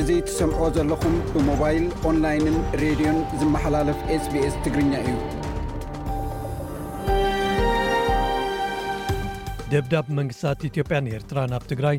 እዚ ትሰምዕዎ ዘለኹም ብሞባይል ኦንላይንን ሬድዮን ዝመሓላለፍ ስbስ ትግርኛ እዩ ደብዳብ መንግስታት ኢትዮጵያን ኤርትራ ናብ ትግራይ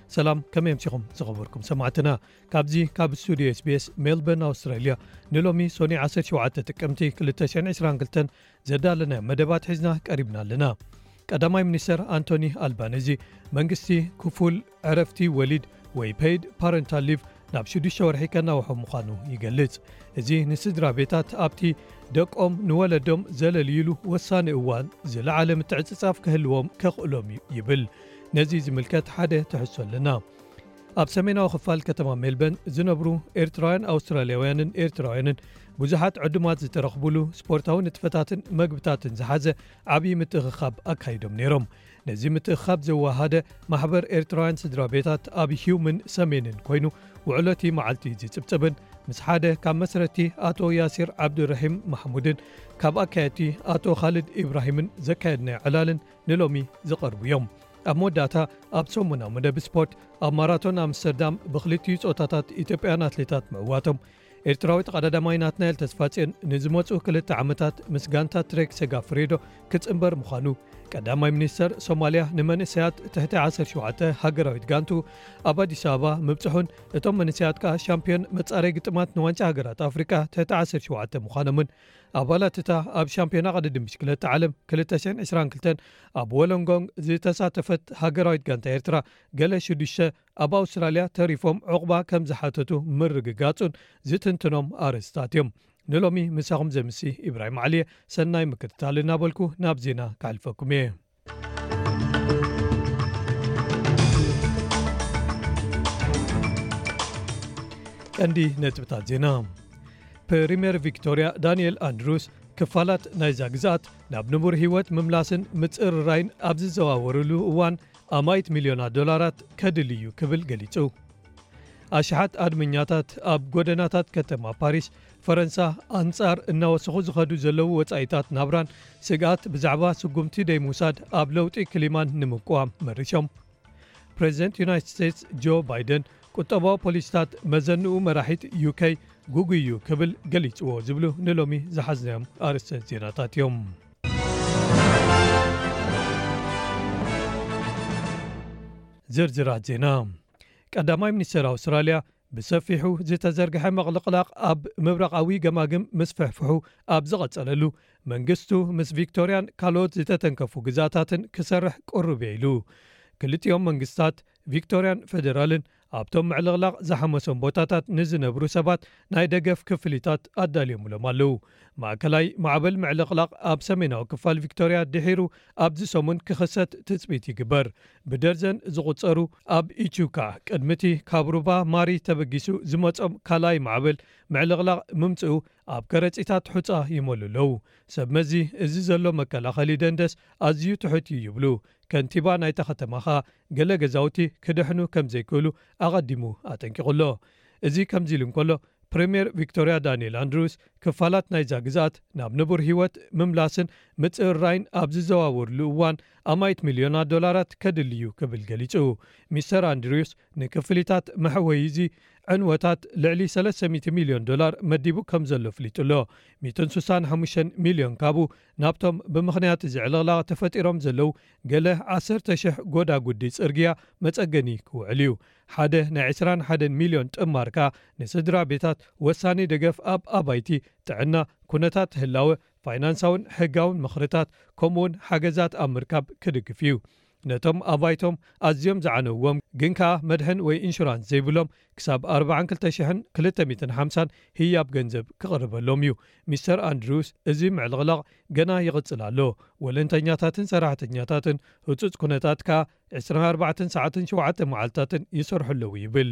ሰላም ከመይ ኣምሲኹም ዝኸበርኩም ሰማዕትና ካብዚ ካብ ስቱድዮ ስbስ ሜልበርን ኣውስትራልያ ንሎሚ ሶኒ 17 ጥቅምቲ 222 ዘዳለናዮ መደባት ሒዝና ቀሪብና ኣለና ቀዳማይ ሚኒስተር ኣንቶኒ ኣልባነዚ መንግስቲ ክፉል ዕረፍቲ ወሊድ ወይ ፔይድ ፓረንታል ሊቭ ናብ 6ዱሽ ወርሒ ከናውሖ ምዃኑ ይገልጽ እዚ ንስድራ ቤታት ኣብቲ ደቆም ንወለዶም ዘለልይሉ ወሳኒ እዋን ዝለዓለ ምትዕጽጻፍ ክህልዎም ከኽእሎም እዩ ይብል ነዚ ዝምልከት ሓደ ትሕዝቶ ኣለና። ኣብ ሰሜናዊ ክፋል ከተማ ሜልበን ዝነብሩ ኤርትራውያን ኣውስትራልያውያንን ኤርትራውያንን ብዙሓት ዕዱማት ዝተረኽቡሉ ስፖርታዊ ንጥፈታትን መግብታትን ዝሓዘ ዓብዪ ምትእኽኻብ ኣካይዶም ነይሮም። ነዚ ምትእኻብ ዘወሃደ ማሕበር ኤርትራውያን ስድራ ቤታት ኣብ ሂዩምን ሰሜንን ኮይኑ ውዕሎቲ መዓልቲ ዝጽብጽብን ምስ ሓደ ካብ መስረቲ ኣቶ ያሲር ዓብዱርሒም ማሕሙድን ካብ ኣካየድቲ ኣቶ ካልድ ኢብራሂምን ዘካየድናዮ ዕላልን ንሎሚ ዝቐርቡ እዮም። ኣብ መወዳእታ ኣብ ሰሙናዊ መደብ ስፖርት ኣብ ማራቶን ኣምስተርዳም ብክልቲኡ ፆታታት ኢትዮጵያን ኣትሌታት ምዕዋቶም ኤርትራዊ ተቐዳዳማይ ናትናኤል ተስፋፅዮን ንዝመፁ ክልተ ዓመታት ምስ ጋንታ ትሬክ ሰጋ ፍሬዶ ክፅምበር ምዃኑ ቀዳማይ ሚኒስተር ሶማልያ ንመንእሰያት ትሕቲ 17 ሃገራዊት ጋንቱ ኣብ ኣዲስ ኣበባ ምብፅሑን እቶም መንእሰያት ከኣ ሻምፒዮን መፃረይ ግጥማት ንዋንጫ ሃገራት ኣፍሪቃ ትሕቲ 17 ምዃኖምን ኣባላት እታ ኣብ ሻምፒዮና ቅድድም ብሽክለታ ዓለም ክልተ ሽሕን ዕስራን ክልተን ኣብ ወሎንጎንግ ዝተሳተፈት ሃገራዊት ጋንታ ኤርትራ ገለ ሽዱሽተ ኣብ ኣውስትራልያ ተሪፎም ዕቝባ ከም ዝሓተቱ ምርግጋጹን ዝትንትኖም ኣርእስታት እዮም። ንሎሚ ምሳኹም ዘምሲ ኢብራሂም ዓሊየ ሰናይ ምክትታል እናበልኩ ናብ ዜና ከሕልፈኩም እየ። ቀንዲ ነጥብታት ዜና ፕሪምየር ቪክቶርያ ዳንኤል ኣንድሩስ ክፋላት ናይዛ ግዝኣት ናብ ንቡር ህይወት ምምላስን ምፅርራይን ኣብ ዝዘዋወርሉ እዋን ኣማይት ሚልዮናት ዶላራት ከድል እዩ ክብል ገሊጹ ኣሽሓት ኣድመኛታት ኣብ ጎደናታት ከተማ ፓሪስ ፈረንሳ ኣንጻር እናወሰኹ ዝኸዱ ዘለዉ ወጻኢታት ናብራን ስግኣት ብዛዕባ ስጉምቲ ደይምውሳድ ኣብ ለውጢ ክሊማን ንምቅዋም መሪሾም ፕሬዚደንት ዩናይትድ ስቴትስ ጆ ባይደን ቁጠባዊ ፖሊሲታት መዘንኡ መራሒት ዩከይ ጉጉይ እዩ ክብል ገሊጽዎ ዝብሉ ንሎሚ ዝሓዝናዮም ኣርስተ ዜናታት እዮም ዝርዝራት ዜና ቀዳማይ ሚኒስተር ኣውስትራልያ ብሰፊሑ ዝተዘርግሐ ምቕልቕላቕ ኣብ ምብራቓዊ ገማግም ምስፍሕፍሑ ኣብ ዝቐጸለሉ፣ መንግስቱ ምስ ቪክቶርያን ካልኦት ዝተተንከፉ ግዝኣታትን ክሰርሕ ቅሩብ'የ ኢሉ። ክልቲኦም መንግስታት፣ ቪክቶርያን ፈደራልን፣ ኣብቶም ምዕልቕላቕ ዝሓመሶም ቦታታት ንዝነብሩ ሰባት ናይ ደገፍ ክፍሊታት ኣዳልዮምሎም ኣለዉ። ማእከላይ ማዕበል ምዕልቕላቕ ኣብ ሰሜናዊ ክፋል ቪክቶርያ ድሒሩ ኣብዚ ሰሙን ክኽሰት ትጽቢት ይግበር። ብደርዘን ዝቑጸሩ ኣብ ኢቹካ ቅድሚ'ቲ ካብ ሩባ ማሪ ተበጊሱ ዝመጾም ካልኣይ ማዕበል ምዕልቕላቕ ምምጽኡ ኣብ ከረጺታት ሑጻ ይመሉ ኣለዉ። ሰብ መዚ እዚ ዘሎ መከላኸሊ ደንደስ ኣዝዩ ትሑት እዩ ይብሉ። ከንቲባ ናይታ ከተማ ከኣ ገለ ገዛውቲ ክድሕኑ ከም ዘይክእሉ ኣቐዲሙ ኣጠንቂቑ ኣሎ። እዚ ከምዚ ኢሉ እንከሎ ፕሪምየር ቪክቶርያ ዳኒኤል ኣንድሩውስ ክፋላት ናይዛ ግዝኣት ናብ ንቡር ህይወት ምምላስን ምጽርራይን ኣብ ዝዘዋወርሉ እዋን ኣማኢት ሚልዮናት ዶላራት ከድሊ'ዩ ክብል ገሊጹ። ሚስተር ኣንድሪውስ ንክፍሊታት መሕወዪ እዚ ዕንወታት ልዕሊ ሰለስተ ሚእቲ ሚልዮን ዶላር መዲቡ ከም ዘሎ ኣፍሊጡ'ሎ። ሚእትን ስሳን ሓሙሽተን ሚልዮን ካብኡ ናብቶም ብምኽንያት እዚ ዕልቕላቕ ተፈጢሮም ዘለዉ ገለ ዓሰርተ ሽሕ ጎዳጉዲ ጽርግያ መጸገኒ ክውዕል'ዩ። ሓደ ናይ ዕስራን ሓደን ሚልዮን ጥማር ከኣ ንስድራቤታት ወሳኒ ደገፍ ኣብ ኣባይቲ ጥዕና፣ ኩነታት ህላወ፣ ፋይናንሳውን ሕጋውን ምኽርታት ከምኡውን ሓገዛት ኣብ ምርካብ ክድግፍ እዩ። ነቶም ኣብ ባይቶም ኣዝዮም ዝዓነውዎም ግን ከኣ መድሕን ወይ ኢንሹራንስ ዘይብሎም ክሳብ ኣርብዓን ክልተ ሽሕን ክልተ ሚእትን ሓምሳን ህያብ ገንዘብ ክቕርበሎም እዩ። ሚስተር ኣንድሪውስ እዚ ምዕልቕላቕ ገና ይቕጽል ኣሎ፣ ወለንተኛታትን ሰራሕተኛታትን ህጹጽ ኩነታት ከኣ ዕስራን ኣርባዕተን ሰዓትን ሸውዓተ መዓልትታትን ይሰርሑ ኣለዉ ይብል።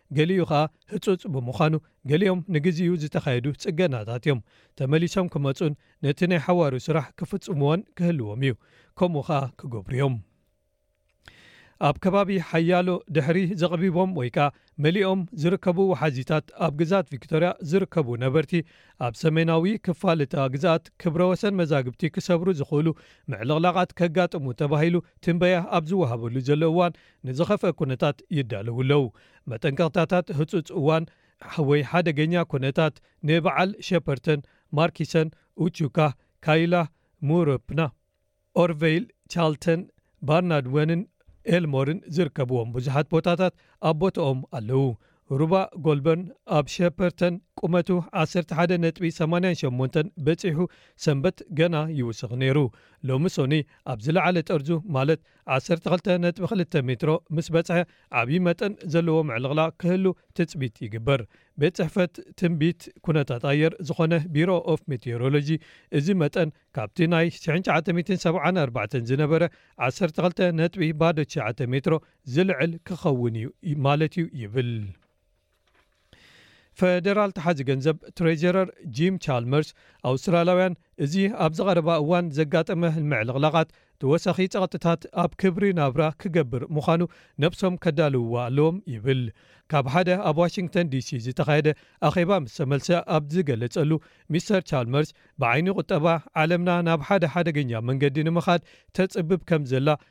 ገሊኡ ከኣ ህጹጽ ብምዃኑ ገሊኦም ንግዜኡ ዝተኻየዱ ጽገናታት እዮም። ተመሊሶም ክመጹን ነቲ ናይ ሓዋሩ ስራሕ ክፍጽሙዎን ክህልዎም እዩ። ከምኡ ከኣ ክገብሩ እዮም። ኣብ ከባቢ ሓያሎ ድሕሪ ዘቕቢቦም ወይ ከኣ መሊኦም ዝርከቡ ወሓዚታት ኣብ ግዝኣት ቪክቶርያ ዝርከቡ ነበርቲ ኣብ ሰሜናዊ ክፋል እታ ግዝኣት ክብረ ወሰን መዛግብቲ ክሰብሩ ዝኽእሉ ምዕልቕላቓት ከጋጥሙ ተባሂሉ ትንበያ ኣብ ዝወሃበሉ ዘሎ እዋን ንዝኸፍኣ ኩነታት ይዳለዉ ኣለዉ። መጠንቀቕታታት ህጹጽ እዋን ወይ ሓደገኛ ኩነታት ንበዓል ሸፐርተን፣ ማርኪሰን፣ ኡቹካ፣ ካይላ፣ ሙርፕና፣ ኦርቨይል፣ ቻልተን፣ ባርናድወንን ኤልሞርን ዝርከብዎም ብዙሓት ቦታታት ኣብ ቦታኦም ኣለዉ። ሩባ ጎልበርን ኣብ ሸፐርተን ቁመቱ ዓሰርተ ሓደ ነጥቢ ሰማንያን ሸሞንተን በጺሑ ሰንበት ገና ይውስኽ ነይሩ። ሎሚ ሶኑይ ኣብ ዝለዓለ ጠርዙ ማለት ዓሰርተ ክልተ ነጥቢ ክልተ ሜትሮ ምስ በጽሐ ዓቢ መጠን ዘለዎ ምዕልቕላቕ ክህሉ ትጽቢት ይግበር። ቤት ጽሕፈት ትንቢት ኩነታት ኣየር ዝኾነ ቢሮ ኦፍ ሜትዮሮሎጂ እዚ መጠን ካብቲ ናይ ሽሕን ትሽዓተ ሚእትን ሰብዓን ኣርባዕተን ዝነበረ ዓሰርተ ክልተ ነጥቢ ባዶ ትሽዓተ ሜትሮ ዝልዕል ክኸውን እዩ ማለት እዩ ይብል ፈደራል ተሓዚ ገንዘብ ትሬዠረር ጂም ቻልመርስ። ኣውስትራልያውያን እዚ ኣብዚ ቐረባ እዋን ዘጋጠመ ምዕልቕላቓት ተወሳኺ ጸቕጥታት ኣብ ክብሪ ናብራ ክገብር ምዃኑ ነብሶም ከዳልውዎ ኣለዎም ይብል። ካብ ሓደ ኣብ ዋሽንግተን ዲሲ ዝተኻየደ ኣኼባ ምስ ተመልሰ ኣብ ዝገለጸሉ ሚስተር ቻልመርስ ብዓይኒ ቁጠባ ዓለምና ናብ ሓደ ሓደገኛ መንገዲ ንምኻድ ተጽብብ ከም ዘላ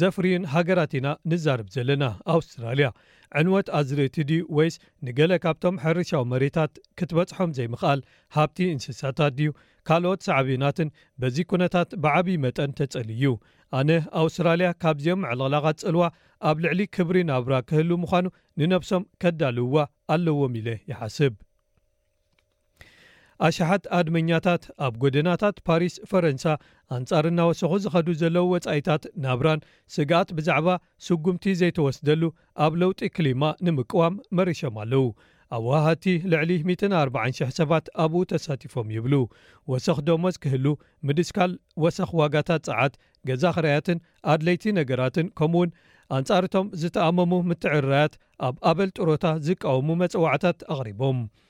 ዘፍርዩን ሃገራት ኢና ንዛረብ ዘለና። ኣውስትራልያ። ዕንወት ኣዝርእቲ ድዩ ወይስ ንገለ ካብቶም ሕርሻዊ መሬታት ክትበጽሖም ዘይምኽኣል ሃብቲ እንስሳታት ድዩ ካልኦት ሳዕቤናትን በዚ ኩነታት ብዓብዪ መጠን ተጸልዩ እዩ። ኣነ ኣውስትራልያ ካብዚኦም ምዕልቕላቓት ጽልዋ ኣብ ልዕሊ ክብሪ ናብራ ክህሉ ምዃኑ ንነብሶም ከዳልውዋ ኣለዎም ኢለ ይሓስብ። ኣሽሓት ኣድመኛታት ኣብ ጎደናታት ፓሪስ ፈረንሳ ኣንጻር እናወሰኹ ዝኸዱ ዘለዉ ወጻኢታት ናብራን ስግኣት ብዛዕባ ስጉምቲ ዘይተወስደሉ ኣብ ለውጢ ክሊማ ንምቅዋም መሪሾም ኣለዉ። ኣወሃሃድቲ ልዕሊ ሚእትን ኣርባዓን ሽሕ ሰባት ኣብኡ ተሳቲፎም ይብሉ። ወሰኽ ደሞዝ ክህሉ፣ ምድስካል ወሰኽ ዋጋታት ጸዓት፣ ገዛ ክራያትን ኣድለይቲ ነገራትን ከምኡ'ውን ኣንጻር'ቶም ዝተኣመሙ ምትዕርራያት ኣብ ኣበል ጥሮታ ዝቃወሙ መጸዋዕታት ኣቕሪቦም።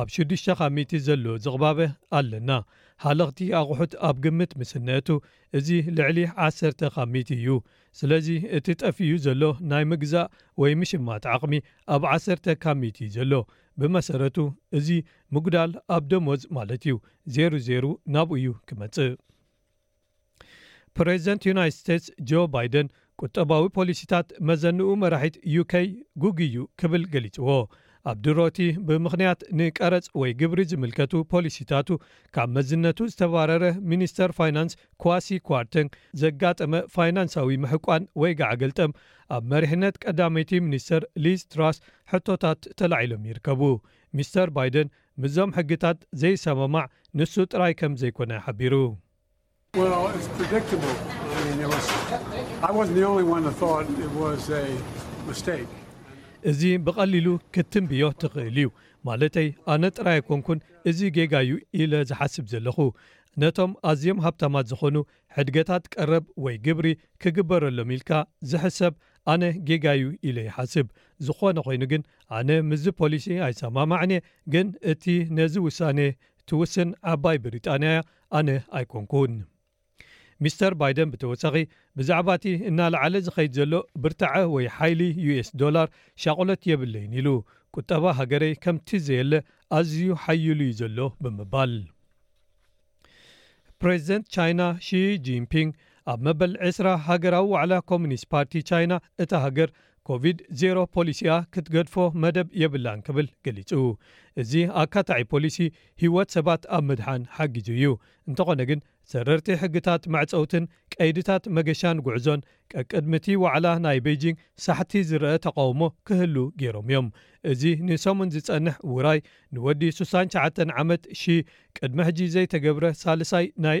ኣብ ሽዱሽተ ካብ ሚእቲ ዘሎ ዝቕባበ ኣለና። ሃለኽቲ ኣቑሑት ኣብ ግምት ምስ እነእቱ እዚ ልዕሊ ዓሰርተ ካብ ሚእቲ እዩ። ስለዚ እቲ ጠፊኡ ዘሎ ናይ ምግዛእ ወይ ምሽማት ዓቕሚ ኣብ ዓሰርተ ካብ ሚእቲ እዩ ዘሎ። ብመሰረቱ እዚ ምጉዳል ኣብ ደሞዝ ማለት እዩ። ዜሩ ዜሩ ናብኡ እዩ ክመጽእ። ፕረዚደንት ዩናይት ስቴትስ ጆ ባይደን ቁጠባዊ ፖሊሲታት መዘንኡ መራሒት ዩከይ ጉግይ'ዩ ክብል ገሊጽዎ። ኣብ ድሮ'ቲ ብምኽንያት ንቀረጽ ወይ ግብሪ ዝምልከቱ ፖሊሲታቱ ካብ መዝነቱ ዝተባረረ ሚኒስተር ፋይናንስ ክዋሲ ኳርተንግ ዘጋጠመ ፋይናንሳዊ ምሕቋን ወይ ጋዕገልጠም ኣብ መሪሕነት ቀዳመይቲ ሚኒስተር ሊዝ ትራስ ሕቶታት ተላዒሎም ይርከቡ። ሚስተር ባይደን ምስዞም ሕግታት ዘይሰማማዕ ንሱ ጥራይ ከም ዘይኮነ ሓቢሩ። እዚ ብቐሊሉ ክትትንብዮ ትኽእል እዩ። ማለተይ ኣነ ጥራይ ኣይኮንኩን እዚ ጌጋ እዩ ኢለ ዝሓስብ ዘለኹ። ነቶም ኣዝዮም ሃብታማት ዝኾኑ ሕድገታት ቀረብ ወይ ግብሪ ክግበረሎም ኢልካ ዝሕሰብ ኣነ ጌጋ እዩ ኢለ ይሓስብ። ዝኾነ ኾይኑ ግን ኣነ ምስዚ ፖሊሲ ኣይሰማማዕን እየ ግን እቲ ነዚ ውሳኔ ትውስን ዓባይ ብሪጣንያ እያ ኣነ ኣይኮንኩን። ሚስተር ባይደን ብተወሳኺ ብዛዕባ እቲ እናለዓለ ዝኸይድ ዘሎ ብርታዐ ወይ ሓይሊ ዩኤስ ዶላር ሻቕሎት የብለይን ኢሉ፣ ቁጠባ ሃገረይ ከምቲ ዘየለ ኣዝዩ ሓዪሉ'ዩ ዘሎ ብምባል። ፕረዚደንት ቻይና ሺ ጂንፒንግ ኣብ መበል ዕስራ ሃገራዊ ዋዕላ ኮሚኒስት ፓርቲ ቻይና እታ ሃገር ኮቪድ ዜሮ ፖሊሲኣ ክትገድፎ መደብ የብላን ክብል ገሊጹ። እዚ ኣካታዒ ፖሊሲ ህይወት ሰባት ኣብ ምድሓን ሓጊዙ እዩ፣ እንተኾነ ግን ዘረርቲ ሕግታት መዕጸውትን ቀይድታት መገሻን ጉዕዞን ቀቅድሚ'ቲ ዋዕላ ናይ በይጂንግ ሳሕቲ ዝረኣ ተቓውሞ ክህሉ ገይሮም እዮም። እዚ ንሰሙን ዝጸንሕ ውራይ ንወዲ ሱሳን ሸዓተን ዓመት ሺ ቅድሚ ሕጂ ዘይተገብረ ሳልሳይ ናይ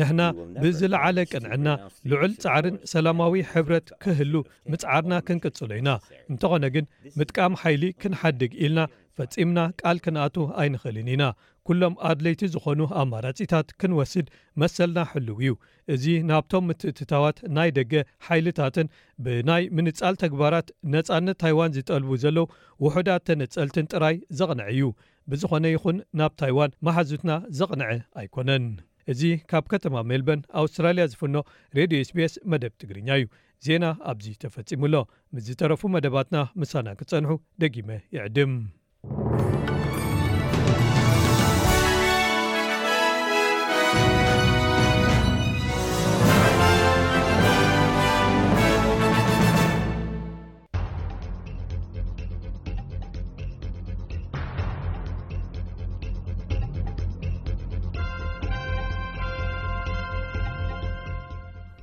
ንሕና ብዝለዓለ ቅንዕና ልዑል ጻዕርን ሰላማዊ ሕብረት ክህሉ ምጽዓርና ክንቅጽሎ ኢና እንተኾነ ግን ምጥቃም ሓይሊ ክንሓድግ ኢልና ፈጺምና ቃል ክንኣት ኣይንኽእልን ኢና ኩሎም ኣድለይቲ ዝኾኑ ኣማራጺታት ክንወስድ መሰልና ሕልው እዩ እዚ ናብቶም ምትእትታዋት ናይ ደገ ሓይልታትን ብናይ ምንጻል ተግባራት ነጻነት ታይዋን ዝጠልቡ ዘለዉ ውሑዳት ተነጸልትን ጥራይ ዘቕንዐ እዩ ብዝኾነ ይኹን ናብ ታይዋን መሓዙትና ዘቕንዐ ኣይኮነን። እዚ ካብ ከተማ ሜልበን ኣውስትራልያ ዝፍኖ ሬድዮ ኤስቢኤስ መደብ ትግርኛ እዩ። ዜና ኣብዚ ተፈጺሙ ኣሎ። ምስ ዝተረፉ መደባትና ምሳና ክትጸንሑ ደጊመ ይዕድም።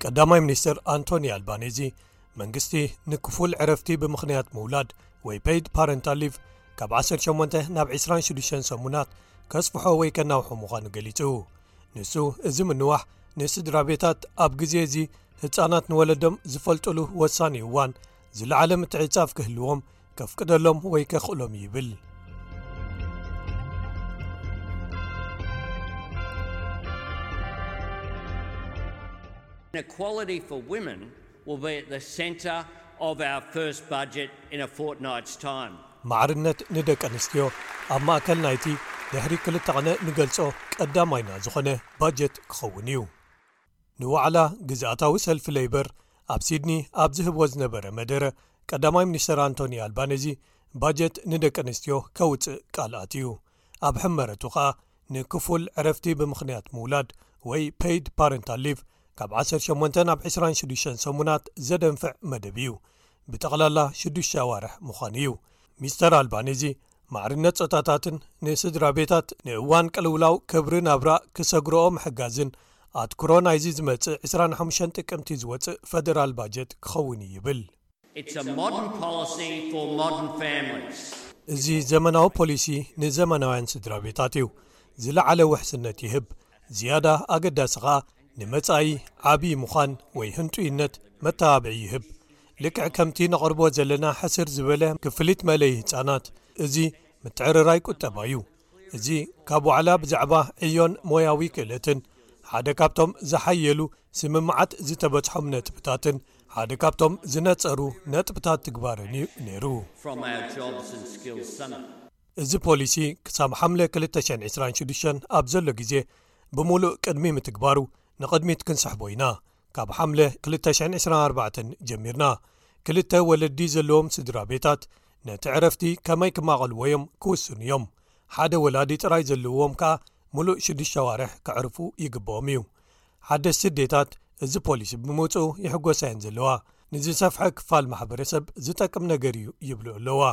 ቀዳማይ ሚኒስትር ኣንቶኒ ኣልባኔዚ መንግስቲ ንክፉል ዕረፍቲ ብምኽንያት ምውላድ ወይ ፔይድ ፓረንታ ሊቭ ካብ 18 ናብ 26 ሰሙናት ከስፍሖ ወይ ከናውሑ ምዃኑ ገሊጹ ንሱ እዚ ምንዋሕ ንስድራ ቤታት ኣብ ግዜ እዚ ህፃናት ንወለዶም ዝፈልጡሉ ወሳኒ እዋን ዝለዓለ ምትዕፃፍ ክህልዎም ከፍቅደሎም ወይ ከኽእሎም ይብል will be at the centre of our first budget in a fortnight's time. ማዕርነት ንደቂ ኣንስትዮ ኣብ ማእከል ናይቲ ድሕሪ ክልተ ቕነ ንገልጾ ቀዳማይና ዝኾነ ባጀት ክኸውን እዩ። ንዋዕላ ግዝኣታዊ ሰልፊ ለይበር ኣብ ሲድኒ ኣብ ዝህቦ ዝነበረ መደረ ቀዳማይ ሚኒስተር ኣንቶኒ ኣልባነዚ ባጀት ንደቂ ኣንስትዮ ከውጽእ ቃል ኣትዩ። ኣብ ሕመረቱ ከኣ ንክፉል ዕረፍቲ ብምኽንያት ምውላድ ወይ ፐይድ ፓረንታል ሊቭ ካብ 18 ናብ 26 ሰሙናት ዘደንፍዕ መደብ እዩ ብጠቕላላ ሽዱሽተ ኣዋርሕ ምዃኑ እዩ ሚስተር ኣልባኒዚ ማዕርነት ፆታታትን ንስድራ ቤታት ንእዋን ቅልውላው ክብሪ ናብራ ክሰግረኦ ምሕጋዝን ኣትኩሮ ናይዚ ዝመፅእ 25 ጥቅምቲ ዝወፅእ ፈደራል ባጀት ክኸውን ይብል It's a modern policy for modern families. እዚ ዘመናዊ ፖሊሲ ንዘመናውያን ስድራ ቤታት እዩ ዝለዓለ ውሕስነት ይህብ ዝያዳ ኣገዳሲ ኸኣ ንመጻኢ ዓብዪ ምዃን ወይ ህንጡይነት መተባብዒ ይህብ ልክዕ ከምቲ ነቕርቦ ዘለና ሕስር ዝበለ ክፍሊት መለይ ህጻናት እዚ ምትዕርራይ ቁጠባ እዩ እዚ ካብ ዋዕላ ብዛዕባ ዕዮን ሞያዊ ክእለትን ሓደ ካብቶም ዝሓየሉ ስምምዓት ዝተበጽሖም ነጥብታትን ሓደ ካብቶም ዝነጸሩ ነጥብታት ትግባርን እዩ ነይሩ እዚ ፖሊሲ ክሳብ ሓምለ 226 ኣብ ዘሎ ግዜ ብምሉእ ቅድሚ ምትግባሩ ንቕድሚት ክንስሕቦ ኢና ካብ ሓምለ 224 ጀሚርና ክልተ ወለዲ ዘለዎም ስድራ ቤታት ነቲ ዕረፍቲ ከመይ ክማቐልዎ እዮም ክውስኑ እዮም ሓደ ወላዲ ጥራይ ዘለዎም ከኣ ምሉእ ሽዱሽ ሸዋርሕ ክዕርፉ ይግብኦም እዩ ሓደስቲ ዴታት እዚ ፖሊሲ ብምውፅኡ ይሕጎሳየን ዘለዋ ንዝሰፍሐ ክፋል ማሕበረሰብ ዝጠቅም ነገር እዩ ይብሉ ኣለዋ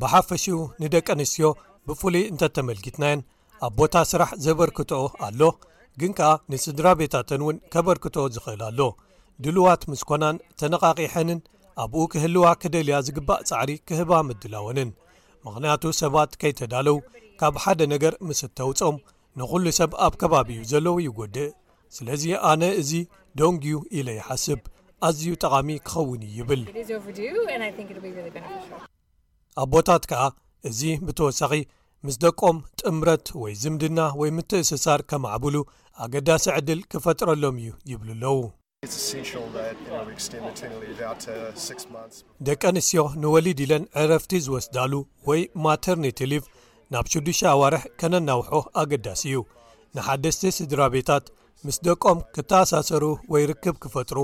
ብሓፈሽኡ ንደቂ ኣንስትዮ ብፍሉይ እንተተመልኪትናየን ኣብ ቦታ ስራሕ ዘበርክትኦ ኣሎ ግን ከኣ ንስድራ ቤታተን እውን ከበርክትኦ ዝኽእል ኣሎ ድልዋት ምስ ኮናን ተነቓቒሐንን ኣብኡ ክህልዋ ክደልያ ዝግባእ ጻዕሪ ክህባ ምድላወንን ምኽንያቱ ሰባት ከይተዳለው ካብ ሓደ ነገር ምስ እተውጾም ንዅሉ ሰብ ኣብ ከባቢኡ ዘለዉ ይጐድእ ስለዚ ኣነ እዚ ዶንግ ዩ ኢለ ይሓስብ ኣዝዩ ጠቓሚ ክኸውን እዩ ይብል ኣቦታት ከኣ እዚ ብተወሳኺ ምስ ደቆም ጥምረት ወይ ዝምድና ወይ ምትእስሳር ከማዕብሉ ኣገዳሲ ዕድል ክፈጥረሎም እዩ ይብሉ ኣለዉ ደቂ ኣንስትዮ ንወሊድ ኢለን ዕረፍቲ ዝወስዳሉ ወይ ማተርኒቲ ሊቭ ናብ ሽዱሽተ ኣዋርሕ ከነናውሖ ኣገዳሲ እዩ ንሓደስቲ ስድራ ቤታት ምስ ደቆም ክተኣሳሰሩ ወይ ርክብ ክፈጥሩ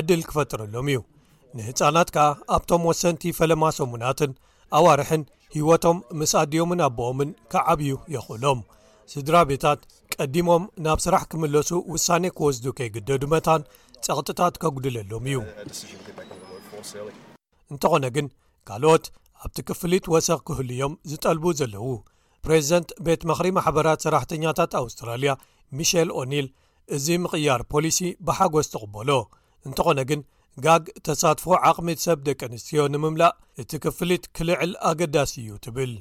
ዕድል ክፈጥረሎም እዩ ንህፃናት ከኣ ኣብቶም ወሰንቲ ፈለማ ሰሙናትን ኣዋርሕን ህይወቶም ምስ ኣዲኦምን ኣቦኦምን ክዓብዩ የኽእሎም ስድራ ቤታት ቀዲሞም ናብ ስራሕ ክምለሱ ውሳኔ ክወስዱ ከይግደዱ መታን ጸቕጥታት ከጕድለሎም እዩ እንተኾነ ግን ካልኦት ኣብቲ ክፍሊት ወሰኽ ክህሉ እዮም ዝጠልቡ ዘለዉ ፕሬዚደንት ቤት ምክሪ ማሕበራት ሰራሕተኛታት ኣውስትራልያ ሚሸል ኦኒል እዚ ምቕያር ፖሊሲ ብሓጐስ ትቕበሎ እንተኾነ ግን ጋግ ተሳትፎ ዓቕሚ ሰብ ደቂ ኣንስትዮ ንምምላእ እቲ ክፍሊት ክልዕል ኣገዳሲ እዩ ትብል።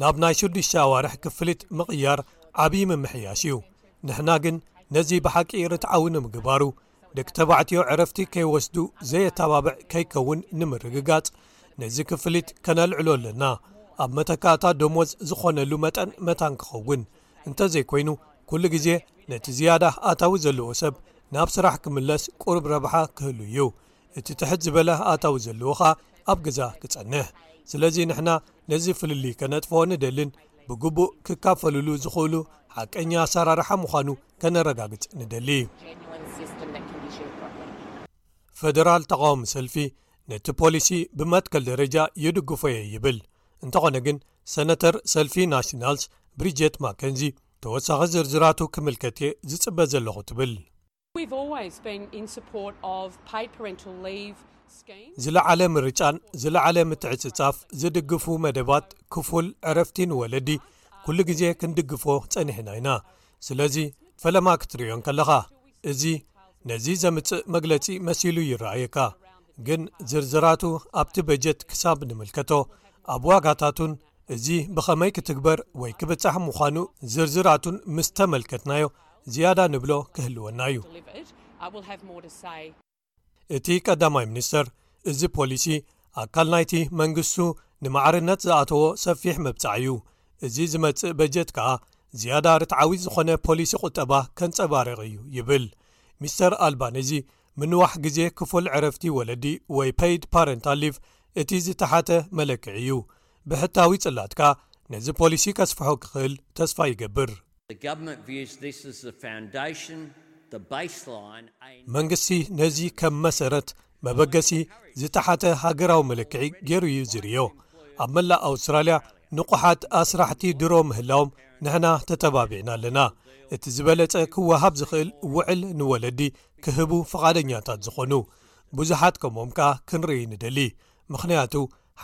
ናብ ናይ ሽዱሽተ ኣዋርሕ ክፍሊት ምቕያር ዓብዪ ምምሕያሽ እዩ፣ ንሕና ግን ነዚ ብሓቂ ርትዓዊ ንምግባሩ ደቂ ተባዕትዮ ዕረፍቲ ከይወስዱ ዘየተባብዕ ከይከውን ንምርግጋጽ ነዚ ክፍሊት ከነልዕሎ ኣለና ኣብ መተካእታ ደሞዝ ዝኾነሉ መጠን መታን ክኸውን እንተዘይኮይኑ ኩሉ ግዜ ነቲ ዝያዳ ኣታዊ ዘለዎ ሰብ ናብ ስራሕ ክምለስ ቅሩብ ረብሓ ክህሉ እዩ እቲ ትሕት ዝበለ ኣታዊ ዘለዎ ኸኣ ኣብ ግዛ ክጸንሕ ስለዚ ንሕና ነዚ ፍልልይ ከነጥፍኦ ንደልን ብግቡእ ክካፈልሉ ዝኽእሉ ሓቀኛ ኣሰራርሓ ምዃኑ ከነረጋግጽ ንደሊ እዩ ፈደራል ተቓወሚ ሰልፊ ነቲ ፖሊሲ ብመትከል ደረጃ የድግፎየ ይብል እንተኾነ ግን ሰነተር ሰልፊ ናሽናልስ ብሪጀት ማከንዚ ተወሳኺ ዝርዝራቱ ክምልከት እየ ዝጽበ ዘለኹ ትብል ዝለዓለ ምርጫን ዝለዓለ ምትዕጽጻፍ ዝድግፉ መደባት ክፉል ዕረፍቲ ንወለዲ ኩሉ ግዜ ክንድግፎ ጸኒሕና ኢና ስለዚ ፈለማ ክትርእዮ እንከለኻ እዚ ነዚ ዘምጽእ መግለጺ መሲሉ ይረኣየካ ግን ዝርዝራቱ ኣብቲ በጀት ክሳብ ንምልከቶ ኣብ ዋጋታቱን እዚ ብኸመይ ክትግበር ወይ ክብጻሕ ምዃኑ ዝርዝራቱን ምስ ተመልከትናዮ ዝያዳ ንብሎ ክህልወና እዩ እቲ ቀዳማይ ሚኒስተር እዚ ፖሊሲ ኣካል ናይቲ መንግስቱ ንማዕርነት ዝኣተዎ ሰፊሕ መብጻዕ እዩ እዚ ዝመጽእ በጀት ከኣ ዝያዳ ርትዓዊ ዝኾነ ፖሊሲ ቁጠባ ከንጸባርቕ እዩ ይብል ሚስተር ኣልባነዚ ምንዋሕ ግዜ ክፉል ዕረፍቲ ወለዲ ወይ ፐይድ ፓረንታል ሊቭ እቲ ዝተሓተ መለክዒ እዩ ብሕታዊ ጽላትካ ነዚ ፖሊሲ ከስፍሖ ክኽእል ተስፋ ይገብር መንግስቲ ነዚ ከም መሰረት መበገሲ ዝተሓተ ሃገራዊ መለክዒ ገይሩ እዩ ዝርእዮ። ኣብ መላእ ኣውስትራልያ ንቑሓት ኣስራሕቲ ድሮ ምህላዎም ንሕና ተተባቢዕና ኣለና። እቲ ዝበለጸ ክወሃብ ዝኽእል ውዕል ንወለዲ ክህቡ ፍቓደኛታት ዝኾኑ ብዙሓት ከምኦም ከኣ ክንርኢ ንደሊ ምኽንያቱ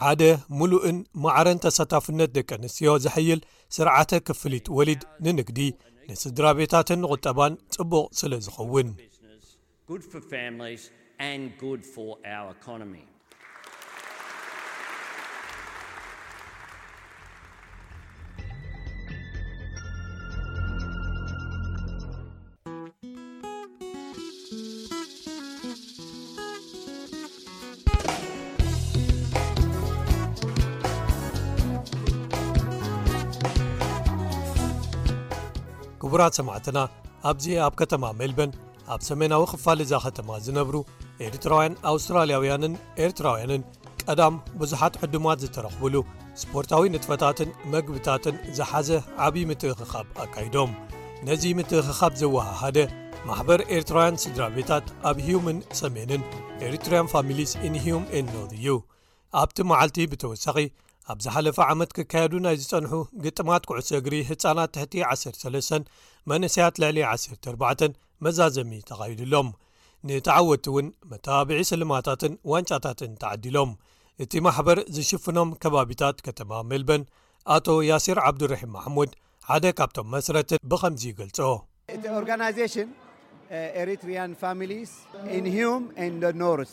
ሓደ ምሉእን ማዕረን ተሳታፍነት ደቂ ኣንስትዮ ዘሐይል ስርዓተ ክፍሊት ወሊድ ንንግዲ ንስድራ ቤታትን ንቝጠባን ጽቡቕ ስለ ዝኸውን ክቡራት ሰማዕትና ኣብዚ ኣብ ከተማ ሜልበን ኣብ ሰሜናዊ ክፋል እዛ ኸተማ ዝነብሩ ኤርትራውያን ኣውስትራልያውያንን ኤርትራውያንን ቀዳም ብዙሓት ዕዱማት ዝተረኽብሉ ስፖርታዊ ንጥፈታትን መግብታትን ዝሓዘ ዓብዪ ምትእኽኻብ ኣካይዶም ነዚ ምትእኽኻብ ዘወሃሃደ ማሕበር ኤርትራውያን ስድራ ቤታት ኣብ ሂዩምን ሰሜንን ኤሪትርያን ፋሚሊስ ኢንሂዩም ኤንኖት እዩ ኣብቲ መዓልቲ ብተወሳኺ ኣብ ዝሓለፈ ዓመት ክካየዱ ናይ ዝጸንሑ ግጥማት ኩዕሶ እግሪ ህፃናት ትሕቲ 13 መንእሰያት ልዕሊ 14 መዛዘሚ ተኻይዱሎም ንተዓወቲ ውን መተባብዒ ስልማታትን ዋንጫታትን ተዓዲሎም እቲ ማሕበር ዝሽፍኖም ከባቢታት ከተማ ሜልበን ኣቶ ያሲር ዓብዱርሒም ማሕሙድ ሓደ ካብቶም መስረቲ ብከምዚ ይገልፆ እቲ ኦርጋናይዜሽን ኤሪትሪያን ፋሚሊስ ኢን ሂዩም ን ኖርዝ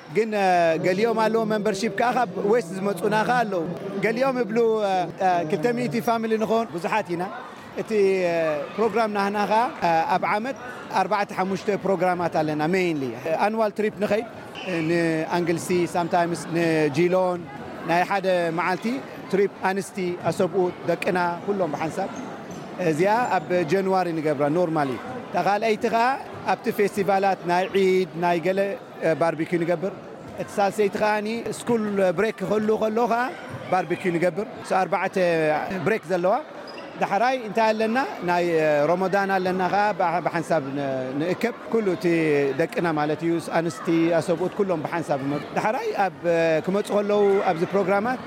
ግን ገሊኦም ኣለዉ መምበርሺፕ ከኣ ካብ ዌስት ዝመጹና ከኣ ኣለዉ ገሊኦም ይብሉ ክልተ ሚእቲ ፋሚሊ ንኾን ብዙሓት ኢና እቲ ፕሮግራም ናህና ከኣ ኣብ ዓመት ኣርባዕተ ሓሙሽተ ፕሮግራማት ኣለና ሜይንሊ ኣንዋል ትሪፕ ንኸይድ ንኣንግልሲ ሳምታይምስ ንጂሎን ናይ ሓደ መዓልቲ ትሪፕ ኣንስቲ ኣሰብኡት ደቅና ኩሎም ብሓንሳብ እዚኣ ኣብ ጀንዋሪ ንገብራ ኖርማሊ እታ ካልኣይቲ ከኣ ኣብቲ ፌስቲቫላት ናይ ዒድ ናይ ገለ ባርቢኪው ንገብር እቲ ሳልሰይቲ ከኣ ስኩል ብሬክ ክህሉ ከሎ ከኣ ባርቢኪው ንገብር ሶ ኣርባዕተ ብሬክ ዘለዋ ዳሕራይ እንታይ ኣለና ናይ ሮሞዳን ኣለና ከኣ ብሓንሳብ ንእከብ ኩሉ እቲ ደቅና ማለት እዩ ኣንስቲ ኣሰብኡት ኩሎም ብሓንሳብ ይመጹ ዳሕራይ ኣብ ክመጹ ከለዉ ኣብዚ ፕሮግራማት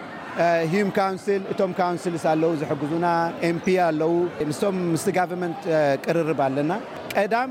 ሂዩም ካውንስል እቶም ካውንስልስ ኣለዉ ዝሕግዙና ኤምፒ ኣለዉ ንሶም ምስቲ ጋቨርመንት ቅርርብ ኣለና ቀዳም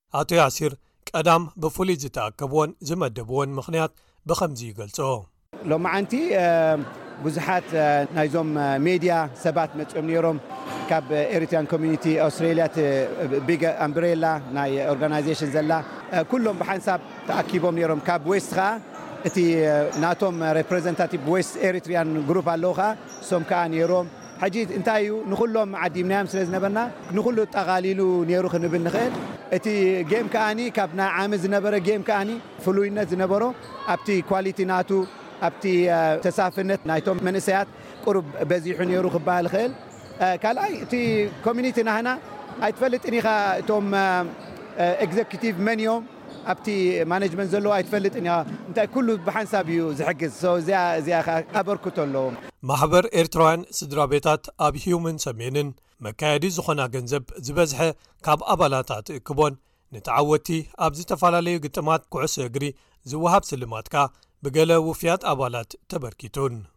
ኣቶ ያሲር ቀዳም ብፍሉይ ዝተኣከብዎን ዝመደብዎን ምኽንያት ብኸምዚ ይገልጾ። ሎማዓንቲ ብዙሓት ናይዞም ሜድያ ሰባት መጺኦም ነይሮም፣ ካብ ኤሪትሪያን ኮሚኒቲ ኣውስትሬልያ እቲ ቢግ ኣምብሬላ ናይ ኦርጋናይዜሽን ዘላ ኩሎም ብሓንሳብ ተኣኪቦም ነይሮም፣ ካብ ዌስት ከኣ እቲ ናቶም ረፕረዘንታቲቭ ዌስት ኤሪትሪያን ግሩፕ ኣለዉ ከኣ እሶም ከኣ ነይሮም። ሕጂ እንታይ እዩ ንኹሎም ዓዲምናዮም ስለ ዝነበርና ንኹሉ ኣጠቓሊሉ ኔሩ ክንብል ንኽእል። እቲ ጌም ከኣ ካብ ናይ ዓሚ ዝነበረ ጌም ከኣ ፍሉይነት ዝነበሮ ኣብቲ ኳሊቲ ናቱ ኣብቲ ተሳትፍነት ናይቶም መንእሰያት ቁሩብ በዚሑ ኔሩ ክበሃል ይኽእል። ካልኣይ እቲ ኮሚኒቲ ናህና ኣይትፈልጥን ኢኻ እቶም ኤግዘኪቲቭ መን እዮም፣ ኣብቲ ማነጅመንት ዘለዉ ኣይትፈልጥን እያ እንታይ ኩሉ ብሓንሳብ እዩ ዝሕግዝ ሶ እዚኣ እዚኣ ከ ኣበርክቶ ኣለዎ። ማሕበር ኤርትራውያን ስድራ ቤታት ኣብ ሂዩምን ሰሜንን መካየዲ ዝኾና ገንዘብ ዝበዝሐ ካብ ኣባላታ ትእክቦን ንተዓወቲ ኣብ ዝተፈላለዩ ግጥማት ኩዕሶ እግሪ ዝወሃብ ስልማት ከኣ ብገለ ውፍያት ኣባላት ተበርኪቱን።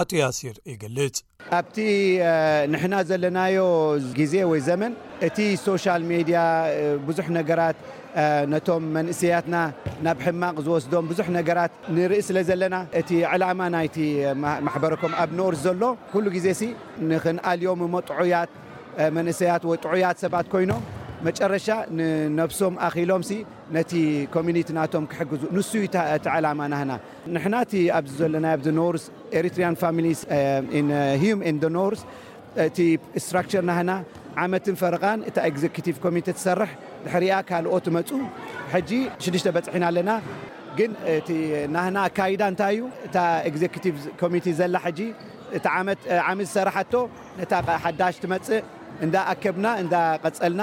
ኣቶ ያሲር ይገልጽ። ኣብቲ ንሕና ዘለናዮ ግዜ ወይ ዘመን እቲ ሶሻል ሜድያ ብዙሕ ነገራት ነቶም መንእሰያትና ናብ ሕማቕ ዝወስዶም ብዙሕ ነገራት ንርኢ ስለ ዘለና እቲ ዕላማ ናይቲ ማሕበረኮም ኣብ ኖርዝ ዘሎ ኩሉ ግዜሲ ንኽንኣልዮም እሞ ጥዑያት መንእሰያት ወይ ጥዑያት ሰባት ኮይኖም መጨረሻ ንነብሶም ኣኺሎምሲ ነቲ ኮሚኒቲ ናቶም ክሕግዙ ንሱ እዩ እቲ ዕላማ ናህና። ንሕና እቲ ኣብዚ ዘለናዮ ኣብዚ ኖርዝ ኤሪትሪያን ፋሚሊስ ኢን ሂዩም ኢን ዘ ኖርዝ እቲ ስትራክቸር ናህና ዓመትን ፈረቓን እታ ኤግዘኪቲቭ ኮሚተ ትሰርሕ ድሕሪኣ ካልኦት እመጹ ሕጂ ሽዱሽተ በጽሒና ኣለና። ግን እቲ ናህና ኣካይዳ እንታይ እዩ እታ ኤግዘኪቲቭ ኮሚቲ ዘላ ሕጂ እቲ ዓመት ዓሚ ዝሰራሓቶ ነታ ሓዳሽ ትመጽእ እንዳ ኣከብና እንዳ ቀጸልና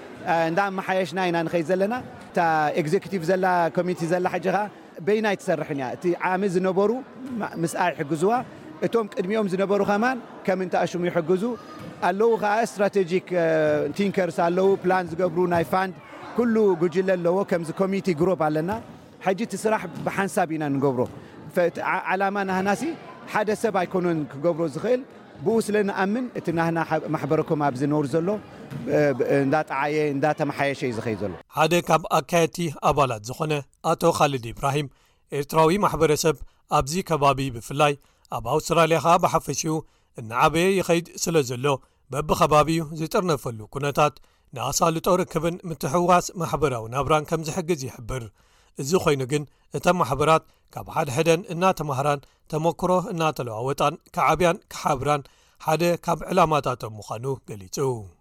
እንዳ ኣመሓየሽና ኢና ንኸይድ ዘለና። እታ ኤግዘኪቲቭ ዘላ ኮሚቲ ዘላ ሕጂ ከኣ በይና ኣይትሰርሕን እያ። እቲ ዓሚ ዝነበሩ ምስኣ ይሕግዝዋ፣ እቶም ቅድሚኦም ዝነበሩ ከማን ከም እንተ ኣሽሙ ይሕግዙ ኣለዉ ከኣ ስትራተጂክ ቲንከርስ ኣለዉ ፕላን ዝገብሩ ናይ ፋንድ ኩሉ ጉጅለ ኣለዎ ከምዚ ኮሚቲ ግሮፕ ኣለና። ሕጂ እቲ ስራሕ ብሓንሳብ ኢና ንገብሮ እቲ ዓላማ ናህናሲ ሓደ ሰብ ኣይኮነን ክገብሮ ዝኽእል ብኡ ስለ ንኣምን እቲ ናህና ማሕበረኮም ኣብዚ ነውሪ ዘሎ እንዳጠዓየ እንዳተመሓየሸ እዩ ዝኸይድ ዘሎ። ሓደ ካብ ኣካየድቲ ኣባላት ዝኾነ ኣቶ ኻልድ ኢብራሂም ኤርትራዊ ማሕበረሰብ ኣብዚ ከባቢ ብፍላይ ኣብ ኣውስትራልያ ከኣ ብሓፈሽኡ እናዓበየ ይኸይድ ስለ ዘሎ በብኸባቢኡ ዝጥርነፈሉ ኩነታት ንኣሳልጦ ርክብን ምትሕውዋስ ማሕበራዊ ናብራን ከም ዝሕግዝ ይሕብር እዚ ኮይኑ ግን እተን ማሕበራት ካብ ሓድሕደን እናተማህራን ተመክሮ እናተለዋወጣን ክዓብያን ክሓብራን ሓደ ካብ ዕላማታቶም ምዃኑ ገሊጹ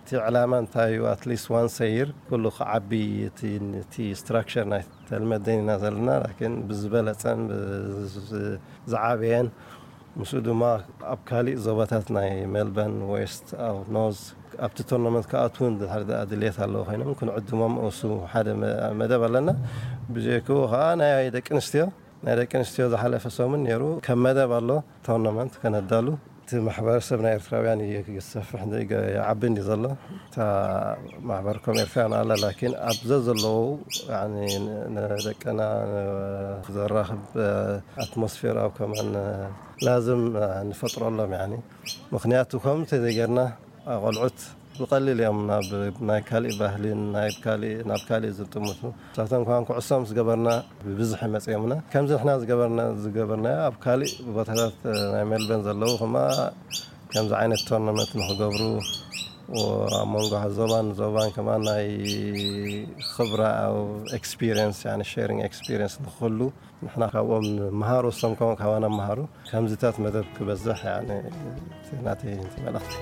እቲ ዕላማ እንታይ እዩ ኣትሊስት ዋንስ ኣየር ኩሉ ክዓቢ እቲ እቲ ስትራክቸር ናይ ተልመዴን ኢና ዘለና ላኪን ብዝበለፀን ብዝዓበየን ምስኡ ድማ ኣብ ካሊእ ዞባታት ናይ ሜልበርን ዌስት ኣብ ኖርዝ ኣብቲ ቶርናመንት ክኣትዉ እንድሕር ደኣ ድልየት ኣለዎ ኮይኖም ክንዕድሞም እሱ ሓደ መደብ ኣለና ብዘይክኡ ከዓ ናይ ደቂ ኣንስትዮ ናይ ደቂ ኣንስትዮ ዝሓለፈ ሰሙን ነይሩ ከም መደብ ኣሎ ቶርናመንት ከነዳሉ እቲ ማሕበረሰብ ናይ ኤርትራውያን እየ ክሰፍሕ እንደ ይዓቢ እንዲ ዘሎ እታ ማሕበር ኮም ኤርትራውያን ኣላ ላኪን ኣብ ዘዘለዉ ንደቀና ዘራኽብ ኣትሞስፌር ኣብ ከማን ላዝም ንፈጥረሎም ያኒ ምክንያቱ ከምኡ ተዘይገርና ቆልዑት ብቀሊል እዮም ናብ ናይ ካሊእ ባህሊን ናይ ካሊእ ናብ ካሊእ ዝጥምቱ ንሳቶም ከኣ ኩዕሶ ምስ ገበርና ብብዝሒ መጺኦምና ከምዚ ንሕና ዝገበርና ዝገበርናዮ ኣብ ካሊእ ቦታታት ናይ ሜልበን ዘለዉ ከኣ ከምዚ ዓይነት ቶርነመት ንክገብሩ ኣብ መንጎ ዞባን ዞባን ከኣ ናይ ክብራ ኤክስፕሪንስ ሸሪንግ ኤክስፕሪንስ ንክህሉ ንሕና ካብኦም ንመሃር እሶም ከማን ካባና መሃሩ ከምዚታት መደብ ክበዝሕ ያኒ እቲ ናተይ እቲ መልእኽቲ